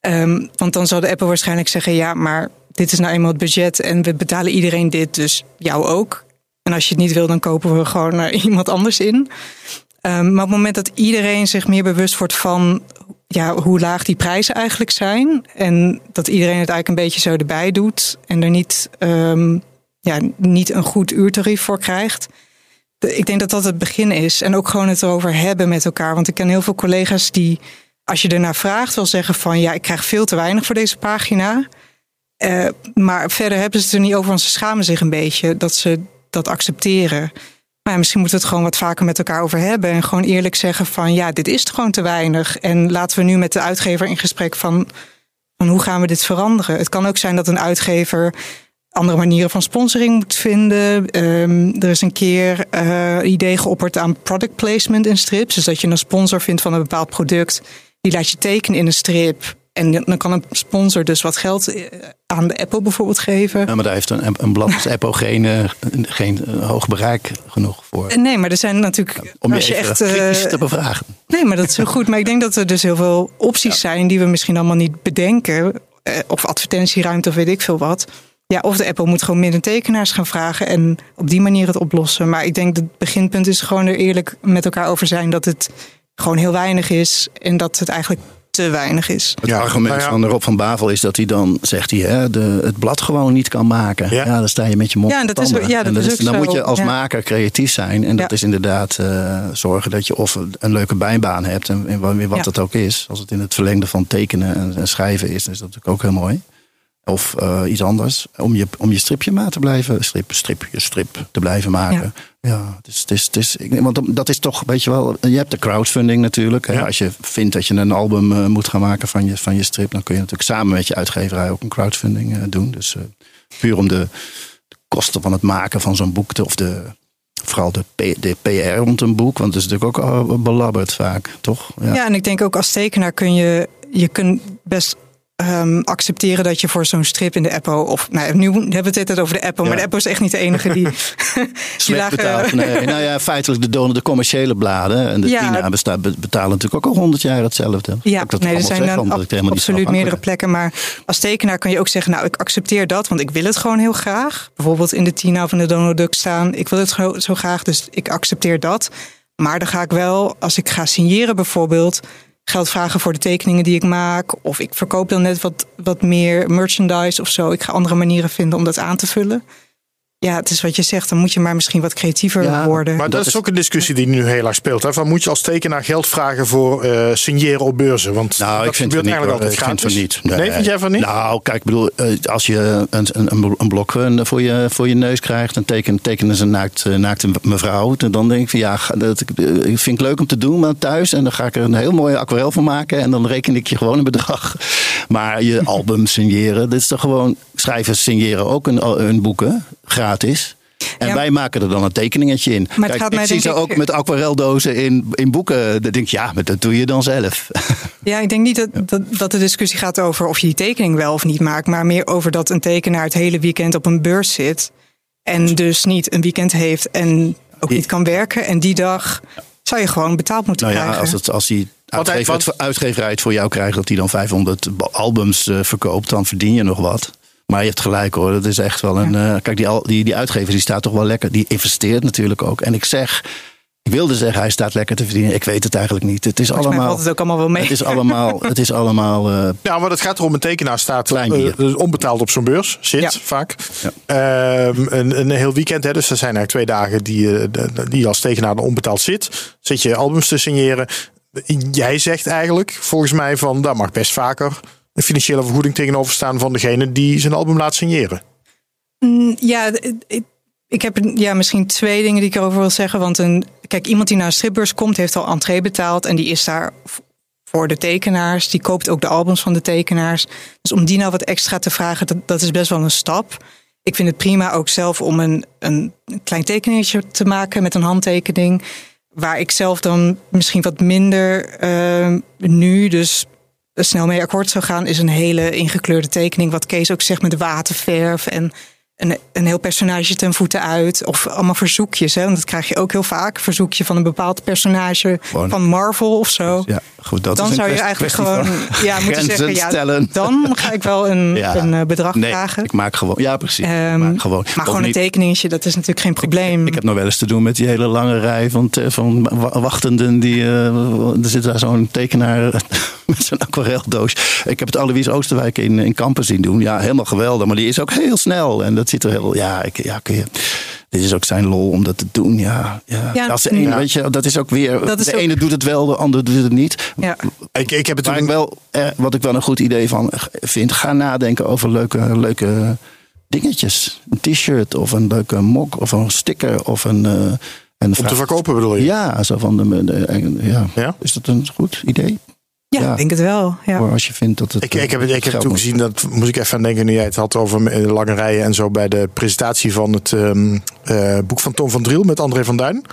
Speaker 2: Um, want dan zou de Apple waarschijnlijk zeggen: Ja, maar dit is nou eenmaal het budget en we betalen iedereen dit, dus jou ook. En als je het niet wil, dan kopen we gewoon uh, iemand anders in. Um, maar op het moment dat iedereen zich meer bewust wordt van ja, hoe laag die prijzen eigenlijk zijn. En dat iedereen het eigenlijk een beetje zo erbij doet. En er niet, um, ja, niet een goed uurtarief voor krijgt. Ik denk dat dat het begin is. En ook gewoon het erover hebben met elkaar. Want ik ken heel veel collega's die, als je ernaar vraagt, wel zeggen van ja, ik krijg veel te weinig voor deze pagina. Uh, maar verder hebben ze het er niet over, want ze schamen zich een beetje dat ze dat accepteren. Maar misschien moeten we het gewoon wat vaker met elkaar over hebben. En gewoon eerlijk zeggen van ja, dit is gewoon te weinig. En laten we nu met de uitgever in gesprek van, hoe gaan we dit veranderen. Het kan ook zijn dat een uitgever andere manieren van sponsoring moet vinden. Um, er is een keer uh, idee geopperd aan product placement in strips. Dus dat je een sponsor vindt van een bepaald product. Die laat je tekenen in een strip. En dan kan een sponsor dus wat geld eh, aan de Apple bijvoorbeeld geven.
Speaker 3: Ja, maar daar heeft een, een blad als Apple geen, uh, geen uh, hoog bereik genoeg voor.
Speaker 2: Nee, maar er zijn natuurlijk.
Speaker 3: Om je, als je echt kritisch te bevragen.
Speaker 2: Nee, maar dat is heel goed. Maar ik denk dat er dus heel veel opties ja. zijn die we misschien allemaal niet bedenken. Of advertentieruimte of weet ik veel wat. Ja, of de Apple moet gewoon minder tekenaars gaan vragen en op die manier het oplossen. Maar ik denk dat het beginpunt is gewoon er eerlijk met elkaar over zijn dat het gewoon heel weinig is en dat het eigenlijk te weinig is.
Speaker 3: Het argument nou ja. van Rob van Bavel is dat hij dan, zegt hij, hè, de, het blad gewoon niet kan maken. Ja, ja dan sta je met je mond
Speaker 2: Ja, dat is, ja, dat,
Speaker 3: dat
Speaker 2: is,
Speaker 3: Dan
Speaker 2: zo.
Speaker 3: moet je als maker creatief zijn. En dat is inderdaad uh, zorgen dat je of een leuke bijbaan hebt. En, en wat het ook is. Als het in het verlengde van tekenen en, en schrijven is, dan is dat natuurlijk ook heel mooi. Of uh, iets anders. Om je, om je stripje maar te blijven. Strip, strip, je strip te blijven maken. Ja, ja het is, het is, het is, ik, want dat is toch, weet je wel. Je hebt de crowdfunding natuurlijk. Ja. Als je vindt dat je een album uh, moet gaan maken van je, van je strip. dan kun je natuurlijk samen met je uitgeverij ook een crowdfunding uh, doen. Dus puur om de, de, kosten van het maken van zo'n boek. Te, of de, vooral de, P, de PR rond een boek. Want het is natuurlijk ook belabberd vaak, toch?
Speaker 2: Ja. ja, en ik denk ook als tekenaar kun je. Je kunt best Um, accepteren dat je voor zo'n strip in de Apple of nou, nu hebben we het over de Apple, ja. maar de Apple is echt niet de enige die.
Speaker 3: die lagen... Nee, nou ja, feitelijk de, donor, de commerciële bladen en de ja. Tina besta, betalen natuurlijk ook al honderd jaar hetzelfde.
Speaker 2: Ja, dat nee, er zijn dan ab absoluut meerdere plekken, maar als tekenaar kan je ook zeggen, nou, ik accepteer dat, want ik wil het gewoon heel graag. Bijvoorbeeld in de Tina in de Donald Duck staan, ik wil het zo, zo graag, dus ik accepteer dat. Maar dan ga ik wel, als ik ga signeren bijvoorbeeld geld vragen voor de tekeningen die ik maak. Of ik verkoop dan net wat, wat meer merchandise of zo. Ik ga andere manieren vinden om dat aan te vullen. Ja, het is wat je zegt, dan moet je maar misschien wat creatiever ja, worden.
Speaker 1: Maar dat, dat is ook een discussie die nu heel erg speelt. Hè? Van moet je als tekenaar geld vragen voor uh, signeren op beurzen? Want
Speaker 3: nou,
Speaker 1: dat
Speaker 3: ik vind het niet,
Speaker 1: eigenlijk altijd
Speaker 3: ik. Vind het niet.
Speaker 1: Nee, vind jij van niet?
Speaker 3: Nou, kijk, ik bedoel, als je een, een, een blok voor je, voor je neus krijgt en teken, tekenen ze naakt, naakte mevrouw, dan denk ik van ja, dat vind ik leuk om te doen, maar thuis en dan ga ik er een heel mooie aquarel van maken en dan reken ik je gewoon een bedrag. Maar je album signeren, dit is toch gewoon schrijvers signeren ook een, hun boeken gratis. En ja, wij maken er dan een tekeningetje in.
Speaker 2: Maar
Speaker 3: Kijk,
Speaker 2: gaat
Speaker 3: ik zie ze
Speaker 2: ik-
Speaker 3: ook met aquareldozen in, in boeken. Dan denk ik, ja, maar dat doe je dan zelf.
Speaker 2: Ja, ik denk niet dat, dat, dat de discussie gaat over of je die tekening wel of niet maakt, maar meer over dat een tekenaar het hele weekend op een beurs zit en dus niet een weekend heeft en ook niet kan werken. En die dag zou je gewoon betaald moeten
Speaker 3: nou ja,
Speaker 2: krijgen.
Speaker 3: als, het, als
Speaker 1: hij-
Speaker 3: uitgever, uitgeverij het voor jou krijgt dat hij dan 500 albums eh, verkoopt, dan verdien je nog wat. Maar je hebt gelijk hoor, dat is echt wel een. eh, kijk, die, al- die, die uitgever die staat toch wel lekker. Die investeert natuurlijk ook. En ik zeg, ik wilde zeggen, hij staat lekker te verdienen. Ik weet het eigenlijk niet. Het is
Speaker 2: Volgens mij
Speaker 3: allemaal.
Speaker 2: valt het ook allemaal wel mee.
Speaker 3: Het is allemaal. Het is allemaal eh,
Speaker 1: Ja, maar het gaat erom, een tekenaar staat eh, onbetaald op zo'n beurs. Zit
Speaker 2: Ja.
Speaker 1: vaak. Ehm, een, een heel weekend, hè, dus er zijn eigenlijk twee dagen die, die als tekenaar er onbetaald zit. Zit je albums te signeren. Jij zegt eigenlijk, volgens mij, van daar mag best vaker een financiële vergoeding tegenover staan van degene die zijn album laat signeren.
Speaker 2: Mm, Ja, ik, heb ja, misschien twee dingen die ik erover wil zeggen. Want een, kijk, iemand die naar een stripbeurs komt, heeft al entree betaald. En die is daar voor de tekenaars. Die koopt ook de albums van de tekenaars. Dus om die nou wat extra te vragen, dat, dat is best wel een stap. Ik vind het prima ook zelf om een, een klein tekeningetje te maken met een handtekening. Waar ik zelf dan misschien wat minder eh, nu dus snel mee akkoord zou gaan, is een hele ingekleurde tekening. Wat Kees ook zegt met waterverf en een, een heel personage ten voeten uit. Of allemaal verzoekjes. Hè? Want dat krijg je ook heel vaak. Verzoekje van een bepaald personage
Speaker 3: Gewoon-
Speaker 2: van Marvel of zo.
Speaker 3: Ja, goed, dat
Speaker 2: dan
Speaker 3: is een
Speaker 2: zou je eigenlijk gewoon ja, moeten zeggen, ja, dan ga ik wel een,
Speaker 3: Ja.
Speaker 2: een eh, bedrag
Speaker 3: Nee,
Speaker 2: vragen.
Speaker 3: ik maak gewoon. Ja, precies.
Speaker 2: Ehm,
Speaker 3: maak gewoon.
Speaker 2: maar gewoon een tekeningetje, dat is natuurlijk geen probleem.
Speaker 3: Ik heb nog wel eens te doen met die hele lange rij van, van wa- wachtenden. Die, eh, er zit daar zo'n tekenaar met zo'n aquareldoos. Ik heb het Alois Oosterwijk in, in Kampen zien doen. Ja, helemaal geweldig. Maar die is ook heel snel. En dat ziet er heel... Ja, ik, ja kun je, dit is ook zijn lol om dat te doen. Ja, ja.
Speaker 2: Ja,
Speaker 3: Als de ene,
Speaker 2: ja.
Speaker 3: weet je, dat is ook weer...
Speaker 2: Dat is
Speaker 3: de
Speaker 2: ook-
Speaker 3: ene doet het wel, de andere doet het niet.
Speaker 2: ja.
Speaker 1: Ik, ik heb
Speaker 3: wel, eh, wat ik wel een goed idee van vind, ga nadenken over leuke, leuke dingetjes. Een t-shirt of een leuke mok of een sticker of een. eh, een
Speaker 1: om te verkopen bedoel je?
Speaker 3: Ja, zo van de, de- ja.
Speaker 1: Ja?
Speaker 3: Is dat een goed idee?
Speaker 2: Ja,
Speaker 3: Ja.
Speaker 2: ik denk het wel. Ja.
Speaker 3: Voor als je vindt dat het.
Speaker 1: Ik, ik heb, het- ik heb toen gezien, dat moest ik even aan denken nu jij het had over eh, lange rijen en zo bij de presentatie van het ehm, eh, boek van Tom van Driel met André van Duin.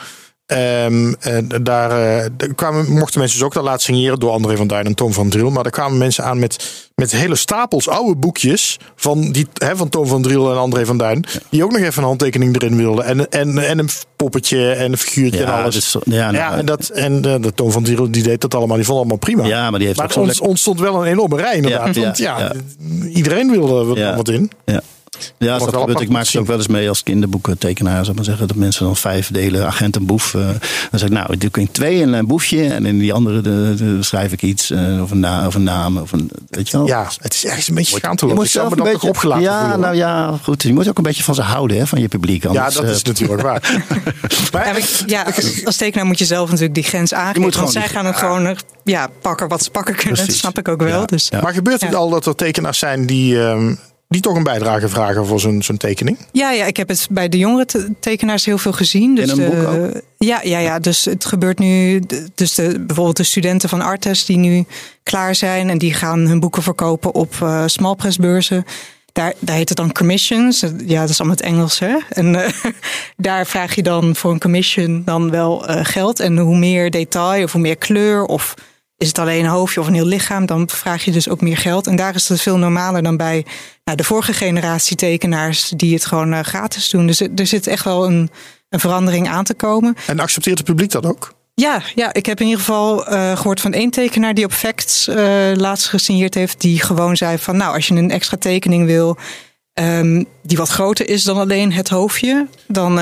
Speaker 1: Ehm, en daar eh, kwamen, mochten mensen dus ook dat laten signeren door André van Duin en Tom van Driel. Maar daar kwamen mensen aan met, met hele stapels oude boekjes van, die, hè, van Tom van Driel en André van Duin. Die ook nog even een handtekening erin wilden. En, en, en een poppetje en een figuurtje en alles.
Speaker 3: zo- ja, nou,
Speaker 1: ja, en, dat, en eh, de Tom van Driel die deed dat allemaal. Die vond allemaal prima.
Speaker 3: ja, maar die heeft
Speaker 1: Maar
Speaker 3: ook
Speaker 1: ontstond wel een enorme rij inderdaad. Want
Speaker 3: ja,
Speaker 1: iedereen wilde er
Speaker 3: Ja.
Speaker 1: wat in.
Speaker 3: Ja. Ja, dat gebeurt. Ik maak het ook wel eens mee als kinderboekentekenaar. Zou ik maar zeggen dat mensen dan vijf delen agent en boef. eh, dan zeg ik, nou, ik doe in twee een eh, boefje. En in die andere de, de- schrijf ik iets. eh, of, een na, of een naam. Of een, weet je wel.
Speaker 1: Ja, het is ergens een beetje
Speaker 3: Je
Speaker 1: schaamteloos.
Speaker 3: moet
Speaker 1: Ik zou
Speaker 3: zelf een beetje
Speaker 1: opgelaten
Speaker 3: Ja,
Speaker 1: voelen,
Speaker 3: nou ja, goed. Je moet ook een beetje van ze houden, hè, van je publiek.
Speaker 1: ja,
Speaker 3: Anders,
Speaker 1: dat
Speaker 3: eh,
Speaker 1: is natuurlijk waar. maar,
Speaker 2: Ja, maar- ja, als- tekenaar moet je zelf natuurlijk die grens aangeven.
Speaker 3: moet
Speaker 2: Want
Speaker 3: gewoon
Speaker 2: zij gaan het gewoon ja, pakken wat ze pakken kunnen. Dat snap ik ook wel.
Speaker 3: Ja,
Speaker 2: Dus.
Speaker 3: ja.
Speaker 1: maar gebeurt het
Speaker 2: Ja.
Speaker 1: al dat er tekenaars zijn die, ehm, die toch een bijdrage vragen voor zo'n zo'n tekening?
Speaker 2: Ja, ja, ik heb het bij de jongere te- tekenaars heel veel gezien. Dus
Speaker 3: In een
Speaker 2: de-
Speaker 3: boek ook?
Speaker 2: Ja, ja, ja, dus het gebeurt nu. Dus de, bijvoorbeeld de studenten van Artes die nu klaar zijn en die gaan hun boeken verkopen op eh smallpressbeurzen. Daar, daar heet het dan commissions. Ja, dat is allemaal het Engels, hè? En eh, daar vraag je dan voor een commission dan wel eh, geld. En hoe meer detail of hoe meer kleur of is het alleen een hoofdje of een heel lichaam, dan vraag je dus ook meer geld. En daar is het veel normaler dan bij nou, de vorige generatie tekenaars die het gewoon eh, gratis doen. Dus er zit echt wel een, een verandering aan te komen.
Speaker 1: En accepteert het publiek dat ook?
Speaker 2: Ja, ja, ik heb in ieder geval eh, gehoord van één tekenaar die op Facts eh, laatst gesigneerd heeft. Die gewoon zei van nou, als je een extra tekening wil. ehm, die wat groter is dan alleen het hoofdje. Dan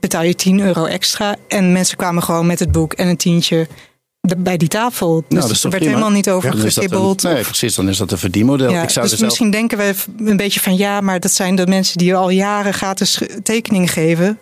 Speaker 2: betaal je 10 euro extra. En mensen kwamen gewoon met het boek en een tientje de- bij die tafel. Dus
Speaker 3: dat is
Speaker 2: er werd
Speaker 3: prima?
Speaker 2: helemaal niet over
Speaker 3: een-
Speaker 2: gegibbeld.
Speaker 3: Nee, precies. Dan is dat een verdienmodel.
Speaker 2: ja,
Speaker 3: ik zou
Speaker 2: dus
Speaker 3: zelf
Speaker 2: misschien denken we een beetje van ja, maar dat zijn de mensen die al jaren gratis tekeningen geven.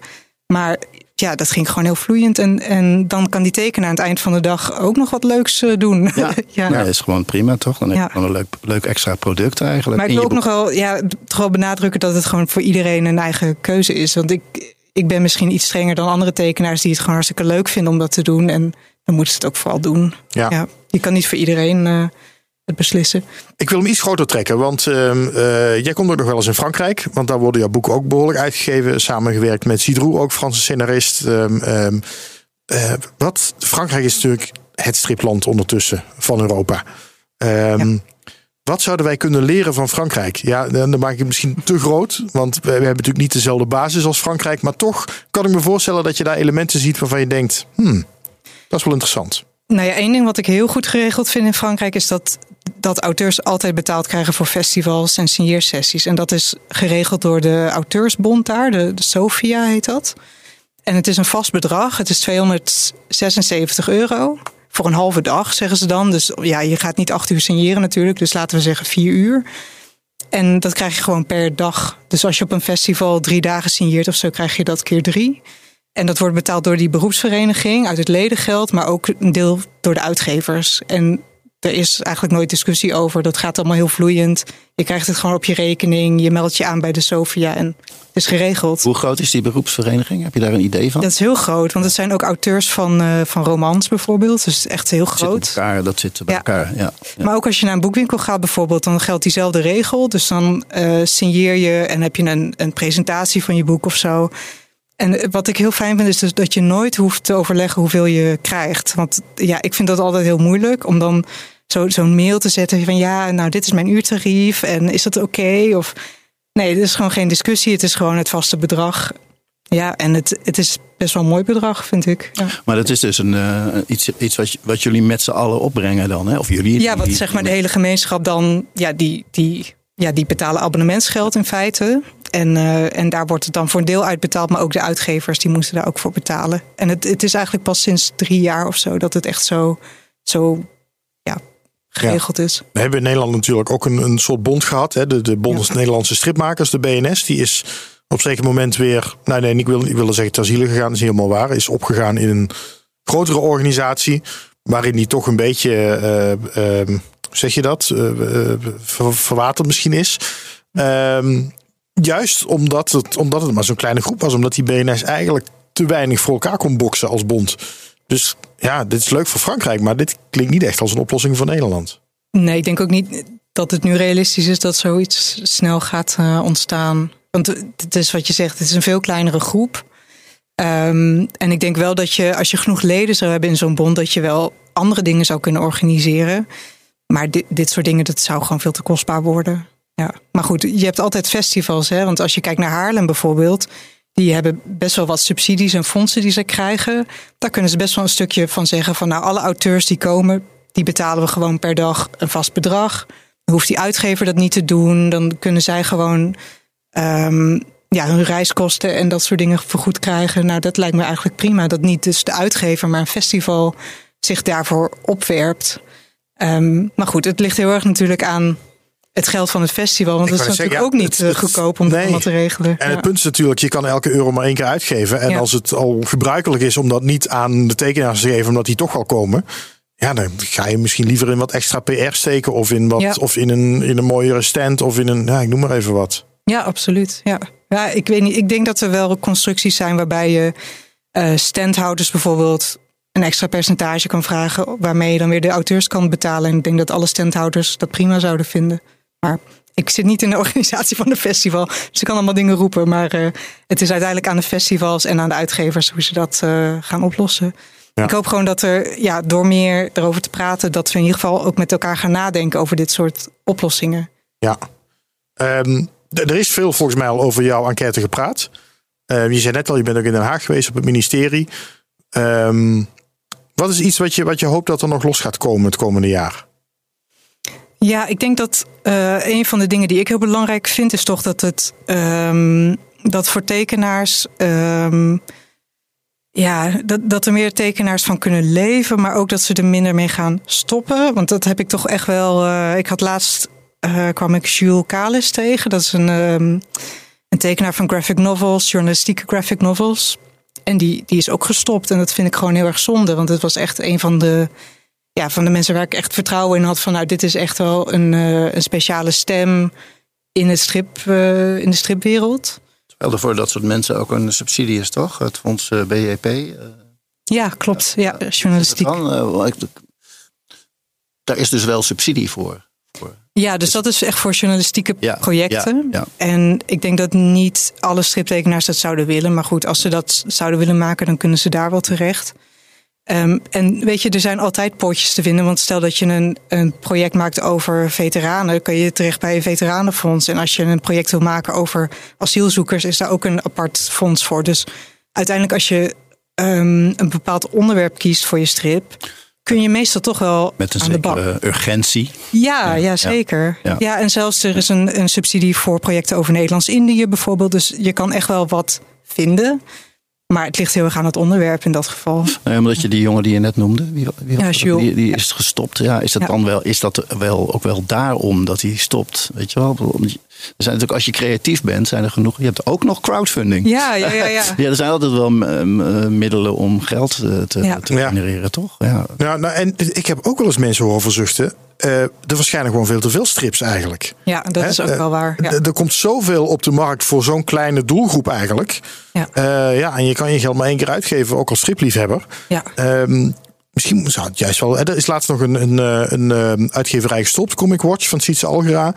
Speaker 2: Maar ja, dat ging gewoon heel vloeiend. En, en dan kan die tekenaar aan het eind van de dag ook nog wat leuks eh, doen.
Speaker 3: Ja,
Speaker 2: ja.
Speaker 3: ja. dat is gewoon prima, toch? Dan heb je
Speaker 2: Ja.
Speaker 3: gewoon een leuk, leuk extra product eigenlijk.
Speaker 2: Maar ik wil ook nog wel, ja, toch wel benadrukken dat het gewoon voor iedereen een eigen keuze is. Want ik, ik ben misschien iets strenger dan andere tekenaars die het gewoon hartstikke leuk vinden om dat te doen. En dan moeten ze het ook vooral doen.
Speaker 1: Ja.
Speaker 2: je kan niet voor iedereen eh, het beslissen.
Speaker 1: Ik wil hem iets groter trekken, want ehm, eh, jij komt ook nog wel eens in Frankrijk. Want daar worden jouw boeken ook behoorlijk uitgegeven. Samengewerkt met Cidrou, ook Franse scenarist. Ehm, ehm, eh, wat? Frankrijk is natuurlijk het stripland ondertussen van Europa. Wat zouden wij kunnen leren van Frankrijk? Ja, dan maak ik het misschien te groot. Want we, we hebben natuurlijk niet dezelfde basis als Frankrijk. Maar toch kan ik me voorstellen dat je daar elementen ziet waarvan je denkt... Hmm, dat is wel interessant.
Speaker 2: Nou ja, één ding wat ik heel goed geregeld vind in Frankrijk is dat, dat auteurs altijd betaald krijgen voor festivals en signeersessies. En dat is geregeld door de auteursbond daar, de, de Sofia heet dat. En het is een vast bedrag, het is 276 euro. Voor een halve dag, zeggen ze dan. Dus ja, je gaat niet acht uur signeren natuurlijk. Dus laten we zeggen vier uur. En dat krijg je gewoon per dag. Dus als je op een festival drie dagen signeert of zo, krijg je dat keer drie. En dat wordt betaald door die beroepsvereniging uit het ledengeld, maar ook een deel door de uitgevers. En er is eigenlijk nooit discussie over. Dat gaat allemaal heel vloeiend. Je krijgt het gewoon op je rekening. Je meldt je aan bij de Sofia en het is geregeld.
Speaker 3: Hoe groot is die beroepsvereniging? Heb je daar een idee van?
Speaker 2: Dat is heel groot, want het zijn ook auteurs van, eh, van romans bijvoorbeeld. Dus echt heel
Speaker 3: Dat zit
Speaker 2: groot.
Speaker 3: bij elkaar, dat zit bij
Speaker 2: Ja.
Speaker 3: elkaar. Ja. Ja.
Speaker 2: Maar ook als je naar een boekwinkel gaat bijvoorbeeld, dan geldt diezelfde regel. Dus dan eh, signeer je en heb je een, een presentatie van je boek of zo. En wat ik heel fijn vind, is dus dat je nooit hoeft te overleggen hoeveel je krijgt. Want ja, ik vind dat altijd heel moeilijk om dan zo- zo'n mail te zetten van ja, nou dit is mijn uurtarief en is dat oké? Of Nee, het is gewoon geen discussie. Het is gewoon het vaste bedrag. Ja, en het, het is best wel een mooi bedrag, vind ik. Ja.
Speaker 3: Maar dat is dus een, uh, iets, iets wat, wat jullie met z'n allen opbrengen dan, hè? Of jullie?
Speaker 2: Ja, wat zeg maar de hele gemeenschap dan, ja, die, die, ja, die betalen abonnementsgeld in feite. En, uh, en daar wordt het dan voor een deel uitbetaald, maar ook de uitgevers die moeten daar ook voor betalen. En het, het is eigenlijk pas sinds drie jaar of zo dat het echt zo, zo ja, geregeld is.
Speaker 1: We hebben in Nederland natuurlijk ook een, een soort bond gehad. Hè? De, de Bond ja. Nederlandse Stripmakers, de BNS, die is op een zeker moment weer, nee, nee, ik wil, ik wilde zeggen ter ziele gegaan, is niet helemaal waar. Is opgegaan in een grotere organisatie, waarin die toch een beetje, uh, uh, zeg je dat, ver, verwaterd misschien is. Ehm, juist omdat het, omdat het maar zo'n kleine groep was, omdat die BNS eigenlijk te weinig voor elkaar kon boksen als bond. Dus ja, dit is leuk voor Frankrijk, maar dit klinkt niet echt als een oplossing voor Nederland.
Speaker 2: Nee, ik denk ook niet dat het nu realistisch is dat zoiets snel gaat ontstaan. Want het is wat je zegt, het is een veel kleinere groep. Um, en ik denk wel dat je, als je genoeg leden zou hebben in zo'n bond, dat je wel andere dingen zou kunnen organiseren. Maar dit, dit soort dingen, dat zou gewoon veel te kostbaar worden. Ja. Maar goed, je hebt altijd festivals. Hè? Want als je kijkt naar Haarlem bijvoorbeeld, die hebben best wel wat subsidies en fondsen die ze krijgen. Daar kunnen ze best wel een stukje van zeggen van nou, alle auteurs die komen, die betalen we gewoon per dag een vast bedrag. Dan hoeft die uitgever dat niet te doen. Dan kunnen zij gewoon um, ja, hun reiskosten en dat soort dingen vergoed krijgen. Nou, dat lijkt me eigenlijk prima. Dat niet dus de uitgever, maar een festival zich daarvoor opwerpt. Um, maar goed, het ligt heel erg natuurlijk aan het geld van het festival. Want het is natuurlijk zeggen, ook niet het, goedkoop om nee. dat te regelen.
Speaker 1: En het punt is natuurlijk, je kan elke euro maar één keer uitgeven. En ja. als het al gebruikelijk is om dat niet aan de tekenaars te geven, omdat die toch al komen. Ja, dan ga je misschien liever in wat extra PR steken. Of in, wat, ja. of in, een, in een mooiere stand. Of in een, ja, ik noem maar even wat.
Speaker 2: Ja, absoluut. Ja. ja, ik weet niet. Ik denk dat er wel constructies zijn waarbij je uh, standhouders bijvoorbeeld een extra percentage kan vragen, waarmee je dan weer de auteurs kan betalen. En ik denk dat alle standhouders dat prima zouden vinden. Maar ik zit niet in de organisatie van de festival, dus ik kan allemaal dingen roepen. Maar uh, het is uiteindelijk aan de festivals en aan de uitgevers hoe ze dat uh, gaan oplossen. Ja. Ik hoop gewoon dat er, ja, door meer erover te praten, dat we in ieder geval ook met elkaar gaan nadenken over dit soort oplossingen.
Speaker 1: Ja. Um, er is veel volgens mij al over jouw enquête gepraat. Uh, je zei net al, je bent ook in Den Haag geweest op het ministerie. Um, wat is iets wat je, wat je hoopt dat er nog los gaat komen het komende jaar?
Speaker 2: Ja, ik denk dat uh, een van de dingen die ik heel belangrijk vind, is toch dat het um, dat voor tekenaars. Um, ja, dat, dat er meer tekenaars van kunnen leven, maar ook dat ze er minder mee gaan stoppen. Want dat heb ik toch echt wel. Uh, ik had laatst uh, kwam ik Jules Kalis tegen. Dat is een, um, een tekenaar van graphic novels, journalistieke graphic novels. En die, die is ook gestopt. En dat vind ik gewoon heel erg zonde. Want het was echt een van de, ja, van de mensen waar ik echt vertrouwen in had. Van nou, dit is echt wel een, uh, een speciale stem in, het strip, uh, in de stripwereld.
Speaker 3: Terwijl er voor dat soort mensen ook een subsidie is, toch? Het fonds BEP.
Speaker 2: ja, klopt. Ja, journalistiek.
Speaker 3: Daar is dus wel subsidie voor.
Speaker 2: Ja, dus dat is echt voor journalistieke
Speaker 3: ja,
Speaker 2: projecten.
Speaker 3: Ja, ja.
Speaker 2: En ik denk dat niet alle striptekenaars dat zouden willen. Maar goed, als ze dat zouden willen maken, dan kunnen ze daar wel terecht. Um, en weet je, er zijn altijd pootjes te vinden. Want stel dat je een, een project maakt over veteranen, kan je terecht bij een veteranenfonds. En als je een project wil maken over asielzoekers, is daar ook een apart fonds voor. Dus uiteindelijk, als je um, een bepaald onderwerp kiest voor je strip kun je meestal toch wel
Speaker 3: Met een
Speaker 2: aan de bak.
Speaker 3: urgentie.
Speaker 2: Ja, ja, zeker. Ja. ja. en zelfs er is een, een subsidie voor projecten over Nederlands-Indië bijvoorbeeld. Dus je kan echt wel wat vinden. Maar het ligt heel erg aan het onderwerp in dat geval.
Speaker 3: Nee, omdat je die jongen die je net noemde, wie, wie
Speaker 2: ja,
Speaker 3: die, die, is gestopt. Ja, is dat ja. dan wel, is dat wel ook wel daarom dat hij stopt? Weet je wel? Er zijn natuurlijk, als je creatief bent, zijn er genoeg. Je hebt ook nog crowdfunding.
Speaker 2: Ja, ja, ja. ja.
Speaker 3: ja er zijn altijd wel middelen om geld te, ja. te genereren, toch? Ja.
Speaker 1: Ja, nou, en ik heb ook wel eens mensen horen verzuchten. Uh, er waarschijnlijk gewoon veel te veel strips eigenlijk.
Speaker 2: Ja, dat He? is ook wel waar. Ja.
Speaker 1: Er komt zoveel op de markt voor zo'n kleine doelgroep eigenlijk.
Speaker 2: Ja.
Speaker 1: Uh, ja, en je kan je geld maar één keer uitgeven, ook als stripliefhebber.
Speaker 2: Ja.
Speaker 1: Um, misschien zou het juist wel. Er is laatst nog een, een, een, een uitgeverij gestopt, Comic Watch van Sietse Algera.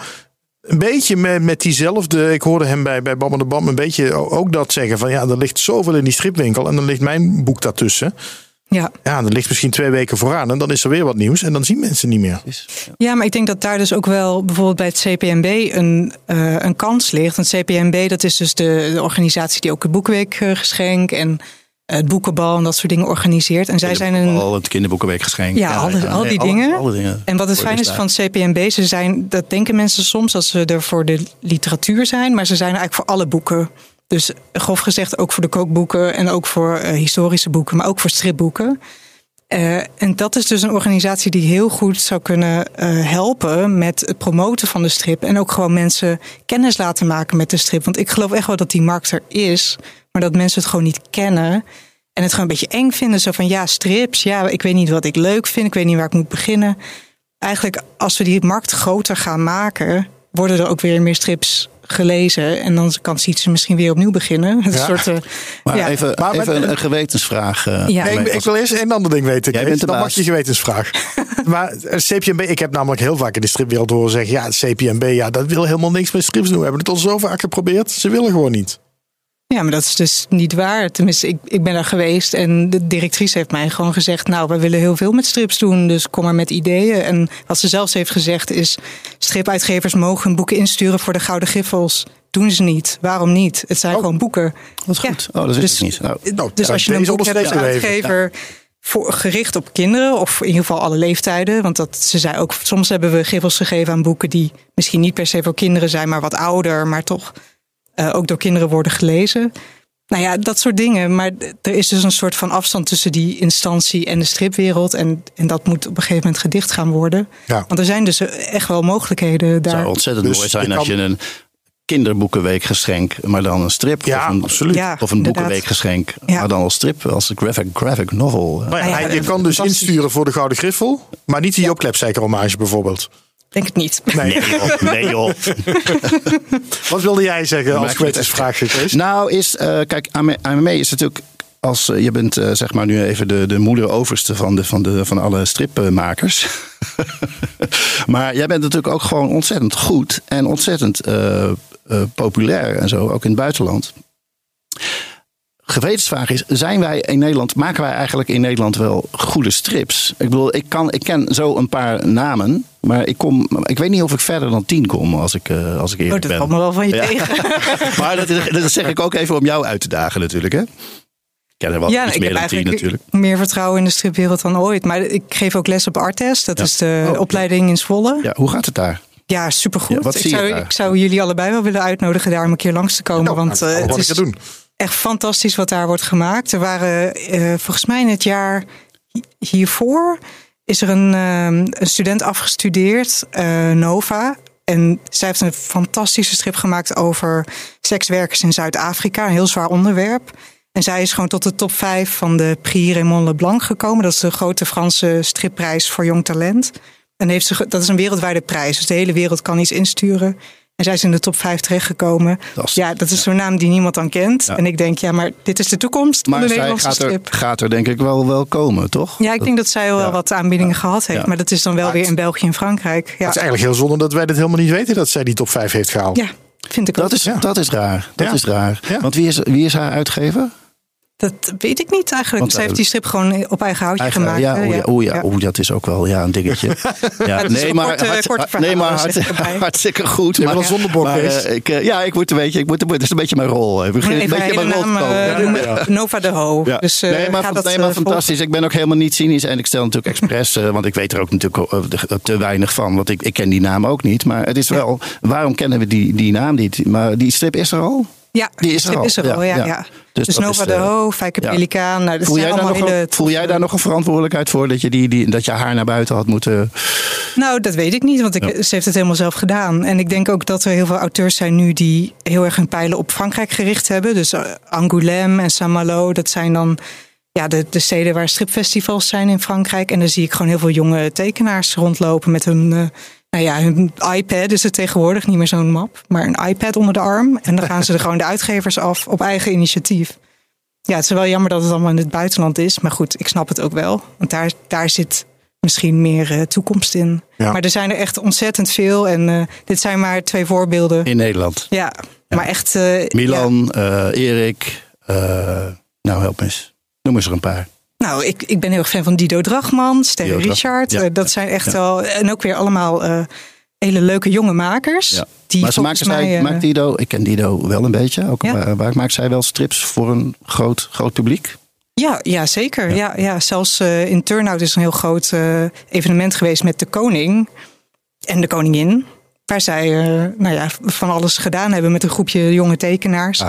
Speaker 1: Een beetje met, met diezelfde. Ik hoorde hem bij, bij Bam de Bam een beetje ook dat zeggen. Van ja, er ligt zoveel in die stripwinkel. En dan ligt mijn boek daartussen.
Speaker 2: Ja.
Speaker 1: Ja, dan ligt misschien twee weken vooraan en dan is er weer wat nieuws en dan zien mensen niet meer.
Speaker 2: ja, maar ik denk dat daar dus ook wel bijvoorbeeld bij het CPMB een, uh, een kans ligt. Want CPMB, dat is dus de, de organisatie die ook het Boekenweekgeschenk en het boekenbal en dat soort dingen organiseert. En zij zijn een.
Speaker 3: Al het kinderboekenweekgeschenk.
Speaker 2: Ja, al, die, al die dingen. Alle, dingen. En wat het fijn is van het CPMB, ze zijn, dat denken mensen soms als ze er voor de literatuur zijn, maar ze zijn er eigenlijk voor alle boeken. Dus grof gezegd ook voor de kookboeken en ook voor uh, historische boeken, maar ook voor stripboeken. Uh, en dat is dus een organisatie die heel goed zou kunnen uh, helpen met het promoten van de strip. En ook gewoon mensen kennis laten maken met de strip. Want ik geloof echt wel dat die markt er is, maar dat mensen het gewoon niet kennen. En het gewoon een beetje eng vinden. Zo van ja, strips, ja, ik weet niet wat ik leuk vind, ik weet niet waar ik moet beginnen. Eigenlijk, als we die markt groter gaan maken, worden er ook weer meer strips gelezen. En dan kan ze misschien weer opnieuw beginnen. Een
Speaker 3: ja.
Speaker 2: soort, uh,
Speaker 3: maar ja. even, maar even een, een, gewetensvraag. Uh,
Speaker 1: ja. nee, ik, ik, wil eerst een ander ding weten. Jij bent de dan mag je gewetensvraag. maar CPMB, ik heb namelijk heel vaak in de stripwereld horen zeggen... ja, het CPMB, ja, dat wil helemaal niks met strips doen. We hebben het al zo vaak geprobeerd. Ze willen gewoon niet.
Speaker 2: Ja, maar dat is dus niet waar. Tenminste, ik, ik ben daar geweest en de directrice heeft mij gewoon gezegd: Nou, we willen heel veel met strips doen, dus kom maar met ideeën. En wat ze zelfs heeft gezegd is: stripuitgevers mogen boeken insturen voor de Gouden Griffels. Doen ze niet. Waarom niet? Het zijn
Speaker 1: oh.
Speaker 2: gewoon boeken.
Speaker 3: Wat goed. Ja. Oh, dat is dus, niet. Nou,
Speaker 2: nou, dus als je een boek hebt als uitgever. Voor, gericht op kinderen, of in ieder geval alle leeftijden. Want dat, ze zei ook, soms hebben we griffels gegeven aan boeken die misschien niet per se voor kinderen zijn, maar wat ouder, maar toch uh, ook door kinderen worden gelezen. Nou ja, dat soort dingen. Maar er is dus een soort van afstand tussen die instantie en de stripwereld. En, en dat moet op een gegeven moment gedicht gaan worden.
Speaker 1: Ja.
Speaker 2: Want er zijn dus echt wel mogelijkheden daar.
Speaker 3: Het zou ontzettend
Speaker 1: Dus
Speaker 3: mooi zijn als
Speaker 1: kan-
Speaker 3: je een kinderboekenweekgeschenk, maar dan een strip.
Speaker 1: Ja,
Speaker 3: of een,
Speaker 1: absoluut.
Speaker 2: Ja,
Speaker 3: Of een boekenweekgeschenk,
Speaker 2: Ja.
Speaker 3: maar dan als strip, als graphic, graphic novel.
Speaker 1: Ja,
Speaker 2: Ah, ja,
Speaker 1: je kan dus insturen voor de Gouden Griffel, maar niet die hommage bijvoorbeeld.
Speaker 2: Denk het niet.
Speaker 1: Nee.
Speaker 3: Nee joh, nee joh.
Speaker 1: Wat wilde jij zeggen als
Speaker 3: Maar ik-
Speaker 1: gewetensvraag, Kees?
Speaker 3: Nou, is, eh, kijk, AME AME is natuurlijk. Als, eh, je bent eh, zeg maar nu even de, de moeder overste van, de, van, de, van alle stripmakers. maar jij bent natuurlijk ook gewoon ontzettend goed en ontzettend eh, eh, populair en zo, ook in het buitenland. Gewetensvraag is: zijn wij in Nederland, maken wij eigenlijk in Nederland wel goede strips? Ik bedoel, ik, kan, ik ken zo een paar namen, maar ik, kom, ik weet niet of ik verder dan tien kom als ik, eh, als ik
Speaker 2: Oh,
Speaker 3: eerlijk
Speaker 2: dat
Speaker 3: ben.
Speaker 2: valt me wel van je
Speaker 3: Ja.
Speaker 2: tegen.
Speaker 3: Maar dat, is- dat zeg ik ook even om jou uit te dagen natuurlijk, hè? Ik ken er wel
Speaker 2: Ja,
Speaker 3: iets meer
Speaker 2: heb
Speaker 3: dan tien natuurlijk.
Speaker 2: meer vertrouwen in de stripwereld dan ooit. Maar ik geef ook les op Artes. Dat
Speaker 3: Ja.
Speaker 2: is de
Speaker 3: Oh.
Speaker 2: opleiding in Zwolle.
Speaker 3: Ja, hoe gaat het daar?
Speaker 2: Ja, supergoed.
Speaker 3: Ja, wat
Speaker 2: ik,
Speaker 3: zie je
Speaker 2: zou,
Speaker 3: daar?
Speaker 2: ik zou jullie allebei wel willen uitnodigen daar om een keer langs te komen.
Speaker 1: Nou,
Speaker 2: want
Speaker 1: nou, wat
Speaker 2: het is
Speaker 1: doen.
Speaker 2: Echt fantastisch wat daar wordt gemaakt. Er waren eh, volgens mij in het jaar hi- hiervoor is er een, ehm, een student afgestudeerd, eh, Nova. En zij heeft een fantastische strip gemaakt over sekswerkers in Zuid-Afrika. Een heel zwaar onderwerp. En zij is gewoon tot de top 5 van de Prix Raymond Leblanc gekomen. Dat is de grote Franse stripprijs voor jong talent. En heeft ze, dat is een wereldwijde prijs. Dus de hele wereld kan iets insturen. En zij is in de top 5 terechtgekomen.
Speaker 3: Dat is-
Speaker 2: Ja, dat is zo'n naam die niemand dan kent.
Speaker 3: Ja.
Speaker 2: En ik denk, ja, maar dit is de toekomst van
Speaker 3: Maar
Speaker 2: de
Speaker 3: zij
Speaker 2: Nederlandse
Speaker 3: gaat er,
Speaker 2: strip.
Speaker 3: gaat er denk ik wel, wel komen, toch?
Speaker 2: Ja, ik denk dat zij wel
Speaker 3: ja.
Speaker 2: wat aanbiedingen gehad heeft.
Speaker 3: Ja.
Speaker 2: Maar dat is dan wel
Speaker 1: Maar
Speaker 2: weer
Speaker 1: het-
Speaker 2: in België en Frankrijk. Ja,
Speaker 1: Het is eigenlijk heel zonde dat wij dit helemaal niet weten dat zij die top 5 heeft gehaald.
Speaker 2: ja vind ik ook.
Speaker 3: Dat is,
Speaker 1: Ja.
Speaker 3: dat is raar. Dat
Speaker 1: Ja.
Speaker 3: is raar.
Speaker 1: Ja.
Speaker 3: Want wie is, wie is haar uitgever?
Speaker 2: Dat weet ik niet eigenlijk.
Speaker 3: Want,
Speaker 2: Zij heeft
Speaker 3: eh,
Speaker 2: die strip gewoon op eigen houtje
Speaker 3: Eigen-
Speaker 2: gemaakt.
Speaker 3: ja, ja, oeh, ja, dat is ook wel ja, een dingetje. Ja,
Speaker 2: korte-
Speaker 3: hart-
Speaker 2: korte
Speaker 3: nee, maar
Speaker 2: verhaal,
Speaker 3: hart- hartstikke goed.
Speaker 1: Je
Speaker 3: maar,
Speaker 1: wil een zondebok,
Speaker 3: maar,
Speaker 1: Kees.
Speaker 3: eh, ik, eh, ja, ik moet een beetje, ik moet, het is een beetje mijn rol. Ik begin een beetje mijn rol te komen.
Speaker 2: Nova de Ho.
Speaker 3: Ja.
Speaker 2: Dus, eh,
Speaker 3: nee, maar,
Speaker 2: dat,
Speaker 3: nee, maar fantastisch. Ik ben ook helemaal niet cynisch. En ik stel natuurlijk expres, eh, want ik weet er ook natuurlijk te weinig van. Want ik, ik ken die naam ook niet. Maar het is wel, waarom kennen we die, die naam niet? Maar die strip is er al?
Speaker 2: Ja,
Speaker 3: Die is er al.
Speaker 2: is er al.
Speaker 3: Ja,
Speaker 2: Ja.
Speaker 3: Dus
Speaker 2: Dus, Nova de Ho, Fijke. Pelikaan. Nou,
Speaker 3: Voel jij, daar nog
Speaker 2: hele
Speaker 3: voel jij daar nog een verantwoordelijkheid voor? Dat je, die, die, dat je haar naar buiten had moeten...
Speaker 2: Nou, dat weet ik niet, want ik, ze heeft het helemaal zelf gedaan. En ik denk ook dat er heel veel auteurs zijn nu die heel erg hun pijlen op Frankrijk gericht hebben. Dus eh, Angoulême en Saint-Malo, dat zijn dan ja, de, de steden waar stripfestivals zijn in Frankrijk. En dan zie ik gewoon heel veel jonge tekenaars rondlopen met hun, eh, nou ja, hun iPad is het tegenwoordig, niet meer zo'n map, maar een iPad onder de arm. En dan gaan ze er gewoon de uitgevers af op eigen initiatief. Ja, het is wel jammer dat het allemaal in het buitenland is. Maar goed, ik snap het ook wel. Want daar, daar zit misschien meer eh, toekomst in.
Speaker 1: Ja.
Speaker 2: Maar er zijn er echt ontzettend veel. En eh, dit zijn maar twee voorbeelden.
Speaker 3: In Nederland.
Speaker 2: Ja, maar echt... eh.
Speaker 3: Milan, Erik. nou, help eens. Noem eens er een paar.
Speaker 2: Nou, ik, ik ben heel erg fan van Dido Drachman, Sterre
Speaker 3: Dido
Speaker 2: Richard.
Speaker 3: ja.
Speaker 2: Eh, dat zijn echt wel. En ook weer allemaal eh, hele leuke jonge makers.
Speaker 3: Ja.
Speaker 2: Die
Speaker 3: maar ze zij,
Speaker 2: mij, eh,
Speaker 3: maakt Dido, ik ken Dido wel een beetje. Ook,
Speaker 2: Ja.
Speaker 3: waar, maakt zij wel strips voor een groot, groot publiek?
Speaker 2: Ja, ja zeker. Ja. Ja, zelfs in Turnhout is een heel groot evenement geweest met de koning en de koningin. Waar zij nou ja, van alles gedaan hebben met een groepje jonge tekenaars.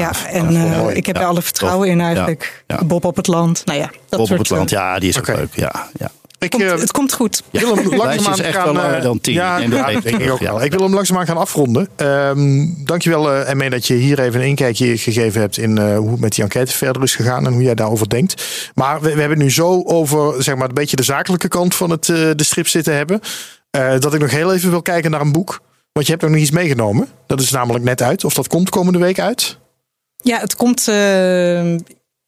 Speaker 2: Ja, en eh, ik heb
Speaker 3: Ja,
Speaker 2: er alle vertrouwen
Speaker 3: tof.
Speaker 2: in eigenlijk. Bob op het land. Nou ja, dat
Speaker 3: Bob op het land,
Speaker 2: eh,
Speaker 3: ja, die is ook leuk. Ja, ja.
Speaker 1: Ik,
Speaker 2: komt-
Speaker 1: eh,
Speaker 2: het komt goed.
Speaker 1: wil hem langzaamaan
Speaker 3: is echt
Speaker 1: gaan,
Speaker 3: wel langer dan tien.
Speaker 1: Ja, ja, denk ik
Speaker 3: terug,
Speaker 1: ook
Speaker 3: ja.
Speaker 1: wel. Ik wil hem langzaamaan gaan afronden. Ehm dankjewel uh, Ermee dat je hier even een inkijkje gegeven hebt in eh, hoe het met die enquête verder is gegaan en hoe jij daarover denkt. Maar we, we hebben nu zo over zeg maar een beetje de zakelijke kant van het, eh, de strip zitten hebben. eh, dat ik nog heel even wil kijken naar een boek. Want je hebt ook nog iets meegenomen. Dat is namelijk net uit. Of dat komt komende week uit.
Speaker 2: Ja, het komt eh,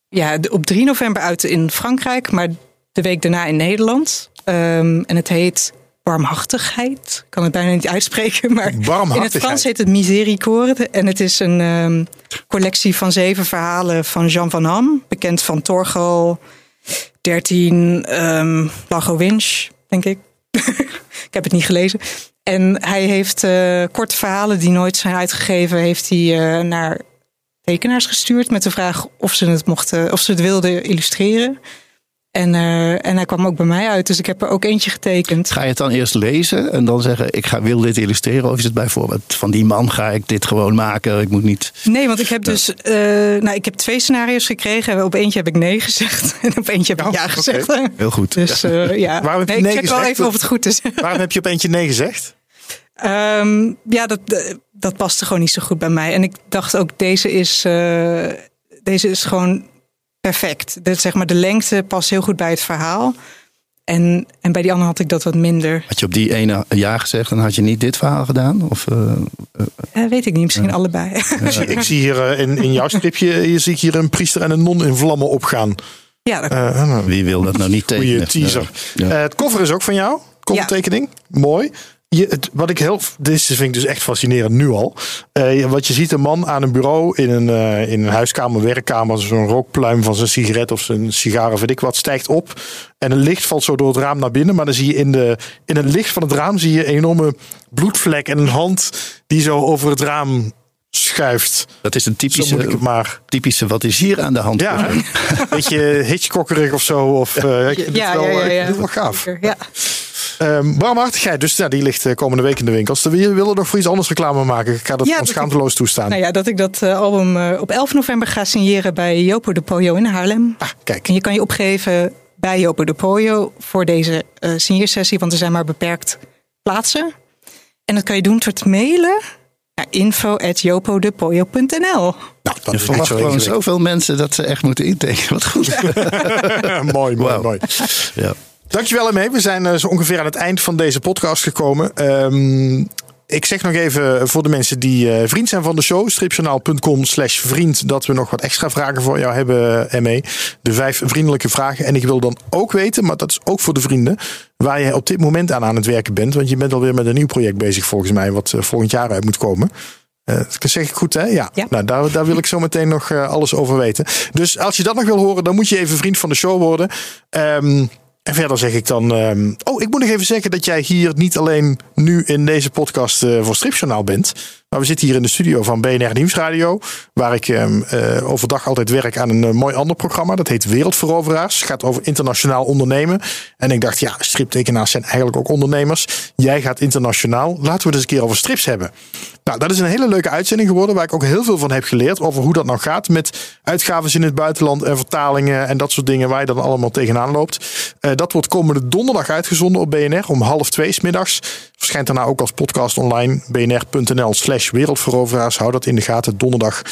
Speaker 2: ja, op 3 november uit in Frankrijk, maar de week daarna in Nederland. Ehm, en het heet Warmhartigheid. Ik kan het bijna niet uitspreken, maar in het. Frans heet het Miséricorde. En het is een ehm, collectie van zeven verhalen van Jean van Ham, bekend van Torgal, 13, ehm Lago Winch, denk ik. ik heb het niet gelezen. En hij heeft eh, korte verhalen die nooit zijn uitgegeven, heeft hij eh, naar tekenaars gestuurd met de vraag of ze het mochten, of ze het wilden illustreren. En, eh, en hij kwam ook bij mij uit, dus ik heb er ook eentje getekend.
Speaker 3: Ga je het dan eerst lezen en dan zeggen: Ik ga, wil dit illustreren? Of is het bijvoorbeeld van die man ga ik dit gewoon maken? Ik moet niet.
Speaker 2: Nee, want ik heb dus, eh, nou, ik heb twee scenario's gekregen. Op eentje heb ik nee gezegd en op eentje heb ik
Speaker 1: Ja,
Speaker 2: gezegd.
Speaker 3: Heel goed.
Speaker 2: Dus eh, ja,
Speaker 1: Waarom heb je
Speaker 2: nee,
Speaker 1: nee
Speaker 2: ik check wel even of het goed is.
Speaker 1: Waarom heb je op eentje nee gezegd?
Speaker 2: Ehm, ja, dat, eh, dat paste gewoon niet zo goed bij mij. En ik dacht ook, deze is, eh, deze is gewoon perfect. De, zeg maar, de lengte past heel goed bij het verhaal. En, en bij die andere had ik dat wat minder.
Speaker 3: Had je op die ene ja gezegd, dan had je niet dit verhaal gedaan? Of, eh,
Speaker 2: Eh, weet ik niet, misschien allebei.
Speaker 1: Ik zie- Ik zie hier in, in jouw stripje hier zie ik hier een priester en een non in vlammen opgaan.
Speaker 2: ja, dat,
Speaker 1: Eh,
Speaker 3: wie wil dat nou niet tekenen?
Speaker 1: Goeie teaser.
Speaker 3: Ja.
Speaker 1: Eh, het cover is ook van jou. Covertekening. Mooi. Je, het, wat ik heel. Dit vind ik dus echt fascinerend nu al. Eh, wat je ziet, een man aan een bureau in een, eh, in een huiskamer, werkkamer. Zo'n rookpluim van zijn sigaret of zijn sigaar of weet ik wat. Stijgt op. En het licht valt zo door het raam naar binnen. Maar dan zie je in, de, in het licht van het raam zie je een enorme bloedvlek. En een hand die zo over het raam schuift.
Speaker 3: dat is een typische,
Speaker 1: maar.
Speaker 3: typische, wat is hier aan de hand?
Speaker 1: Ja, een beetje Hitchcockerig of zo. Of, eh, ik vind het
Speaker 2: ja,
Speaker 1: wel,
Speaker 2: ja, ja,
Speaker 1: eh, ik
Speaker 2: ja.
Speaker 1: vind het wel gaaf.
Speaker 2: Ja.
Speaker 1: Ehm warmhartigheid, dus ja, die ligt eh, komende week in de winkels. We willen nog voor iets anders reclame maken. Ik ga dat
Speaker 2: Ja,
Speaker 1: schaamteloos toestaan.
Speaker 2: Nou ja, dat ik dat eh, album eh, op 11 november ga signeren bij Jopo de Poyo in Haarlem.
Speaker 1: Ah, kijk.
Speaker 2: En je kan je opgeven bij Jopo de Poyo voor deze eh signeersessie, want er zijn maar beperkt plaatsen. En dat kan je doen door te mailen naar info.jopodepoyo.nl.
Speaker 1: Nou, dat
Speaker 3: verwacht
Speaker 1: zo
Speaker 3: gewoon
Speaker 1: ingewikkeld.
Speaker 3: zoveel mensen dat ze echt moeten intekenen. Wat goed.
Speaker 1: mooi, mooi, mooi.
Speaker 3: ja.
Speaker 1: Dankjewel ermee. We zijn eh, zo ongeveer aan het eind van deze podcast gekomen. Ehm, ik zeg nog even voor de mensen die eh, vriend zijn van de show, stripjournaal.com slash vriend, dat we nog wat extra vragen voor jou hebben, eh, ME. De vijf vriendelijke vragen. En ik wil dan ook weten, maar dat is ook voor de vrienden, waar je op dit moment aan aan het werken bent. Want je bent alweer met een nieuw project bezig volgens mij, wat eh, volgend jaar uit moet komen. Eh, dat zeg ik goed, hè? Ja.
Speaker 2: Ja.
Speaker 1: Nou, daar, daar wil ik zo meteen nog eh, alles over weten. Dus als je dat nog wil horen, dan moet je even vriend van de show worden. Ehm, en verder zeg ik dan. ehm, oh, ik moet nog even zeggen dat jij hier niet alleen nu in deze podcast eh, voor Stripjournaal bent. Maar we zitten hier in de studio van BNR Nieuwsradio. Waar ik ehm, eh, overdag altijd werk aan een eh, mooi ander programma. Dat heet Wereldveroveraars. Het gaat over internationaal ondernemen. En ik dacht, ja, striptekenaars zijn eigenlijk ook ondernemers. Jij gaat internationaal. Laten we het eens een keer over strips hebben. Nou, dat is een hele leuke uitzending geworden. Waar ik ook heel veel van heb geleerd. Over hoe dat nou gaat met uitgaven in het buitenland. En vertalingen en dat soort dingen. Waar je dan allemaal tegenaan loopt. Eh, dat wordt komende donderdag uitgezonden op BNR. Om half twee 's middags. Verschijnt daarna ook als podcast online. bnr.nl wereldveroveraars. Hou dat in de gaten. Donderdag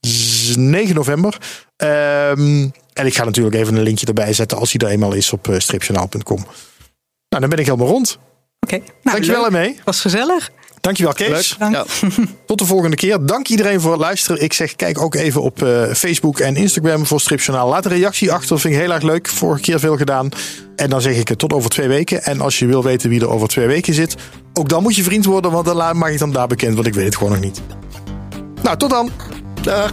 Speaker 1: z- 9 november. Ehm, en ik ga natuurlijk even een linkje erbij zetten. Als hij er eenmaal is op uh, stripjournaal.com. Nou, dan ben ik helemaal rond.
Speaker 2: Oké, nou,
Speaker 1: Dankjewel ermee.
Speaker 2: Was gezellig.
Speaker 1: Dankjewel Kees.
Speaker 2: Dank.
Speaker 3: Ja.
Speaker 1: Tot de volgende keer. Dank iedereen voor het luisteren. Ik zeg kijk ook even op eh, Facebook en Instagram voor Stripjournaal. Laat een reactie achter. Dat vind ik heel erg leuk. Vorige keer veel gedaan. En dan zeg ik het tot over twee weken. En als je wil weten wie er over twee weken zit. Ook dan moet je vriend worden. Want dan maak ik dan daar bekend. Want ik weet het gewoon nog niet. Nou, tot dan.
Speaker 3: Dag.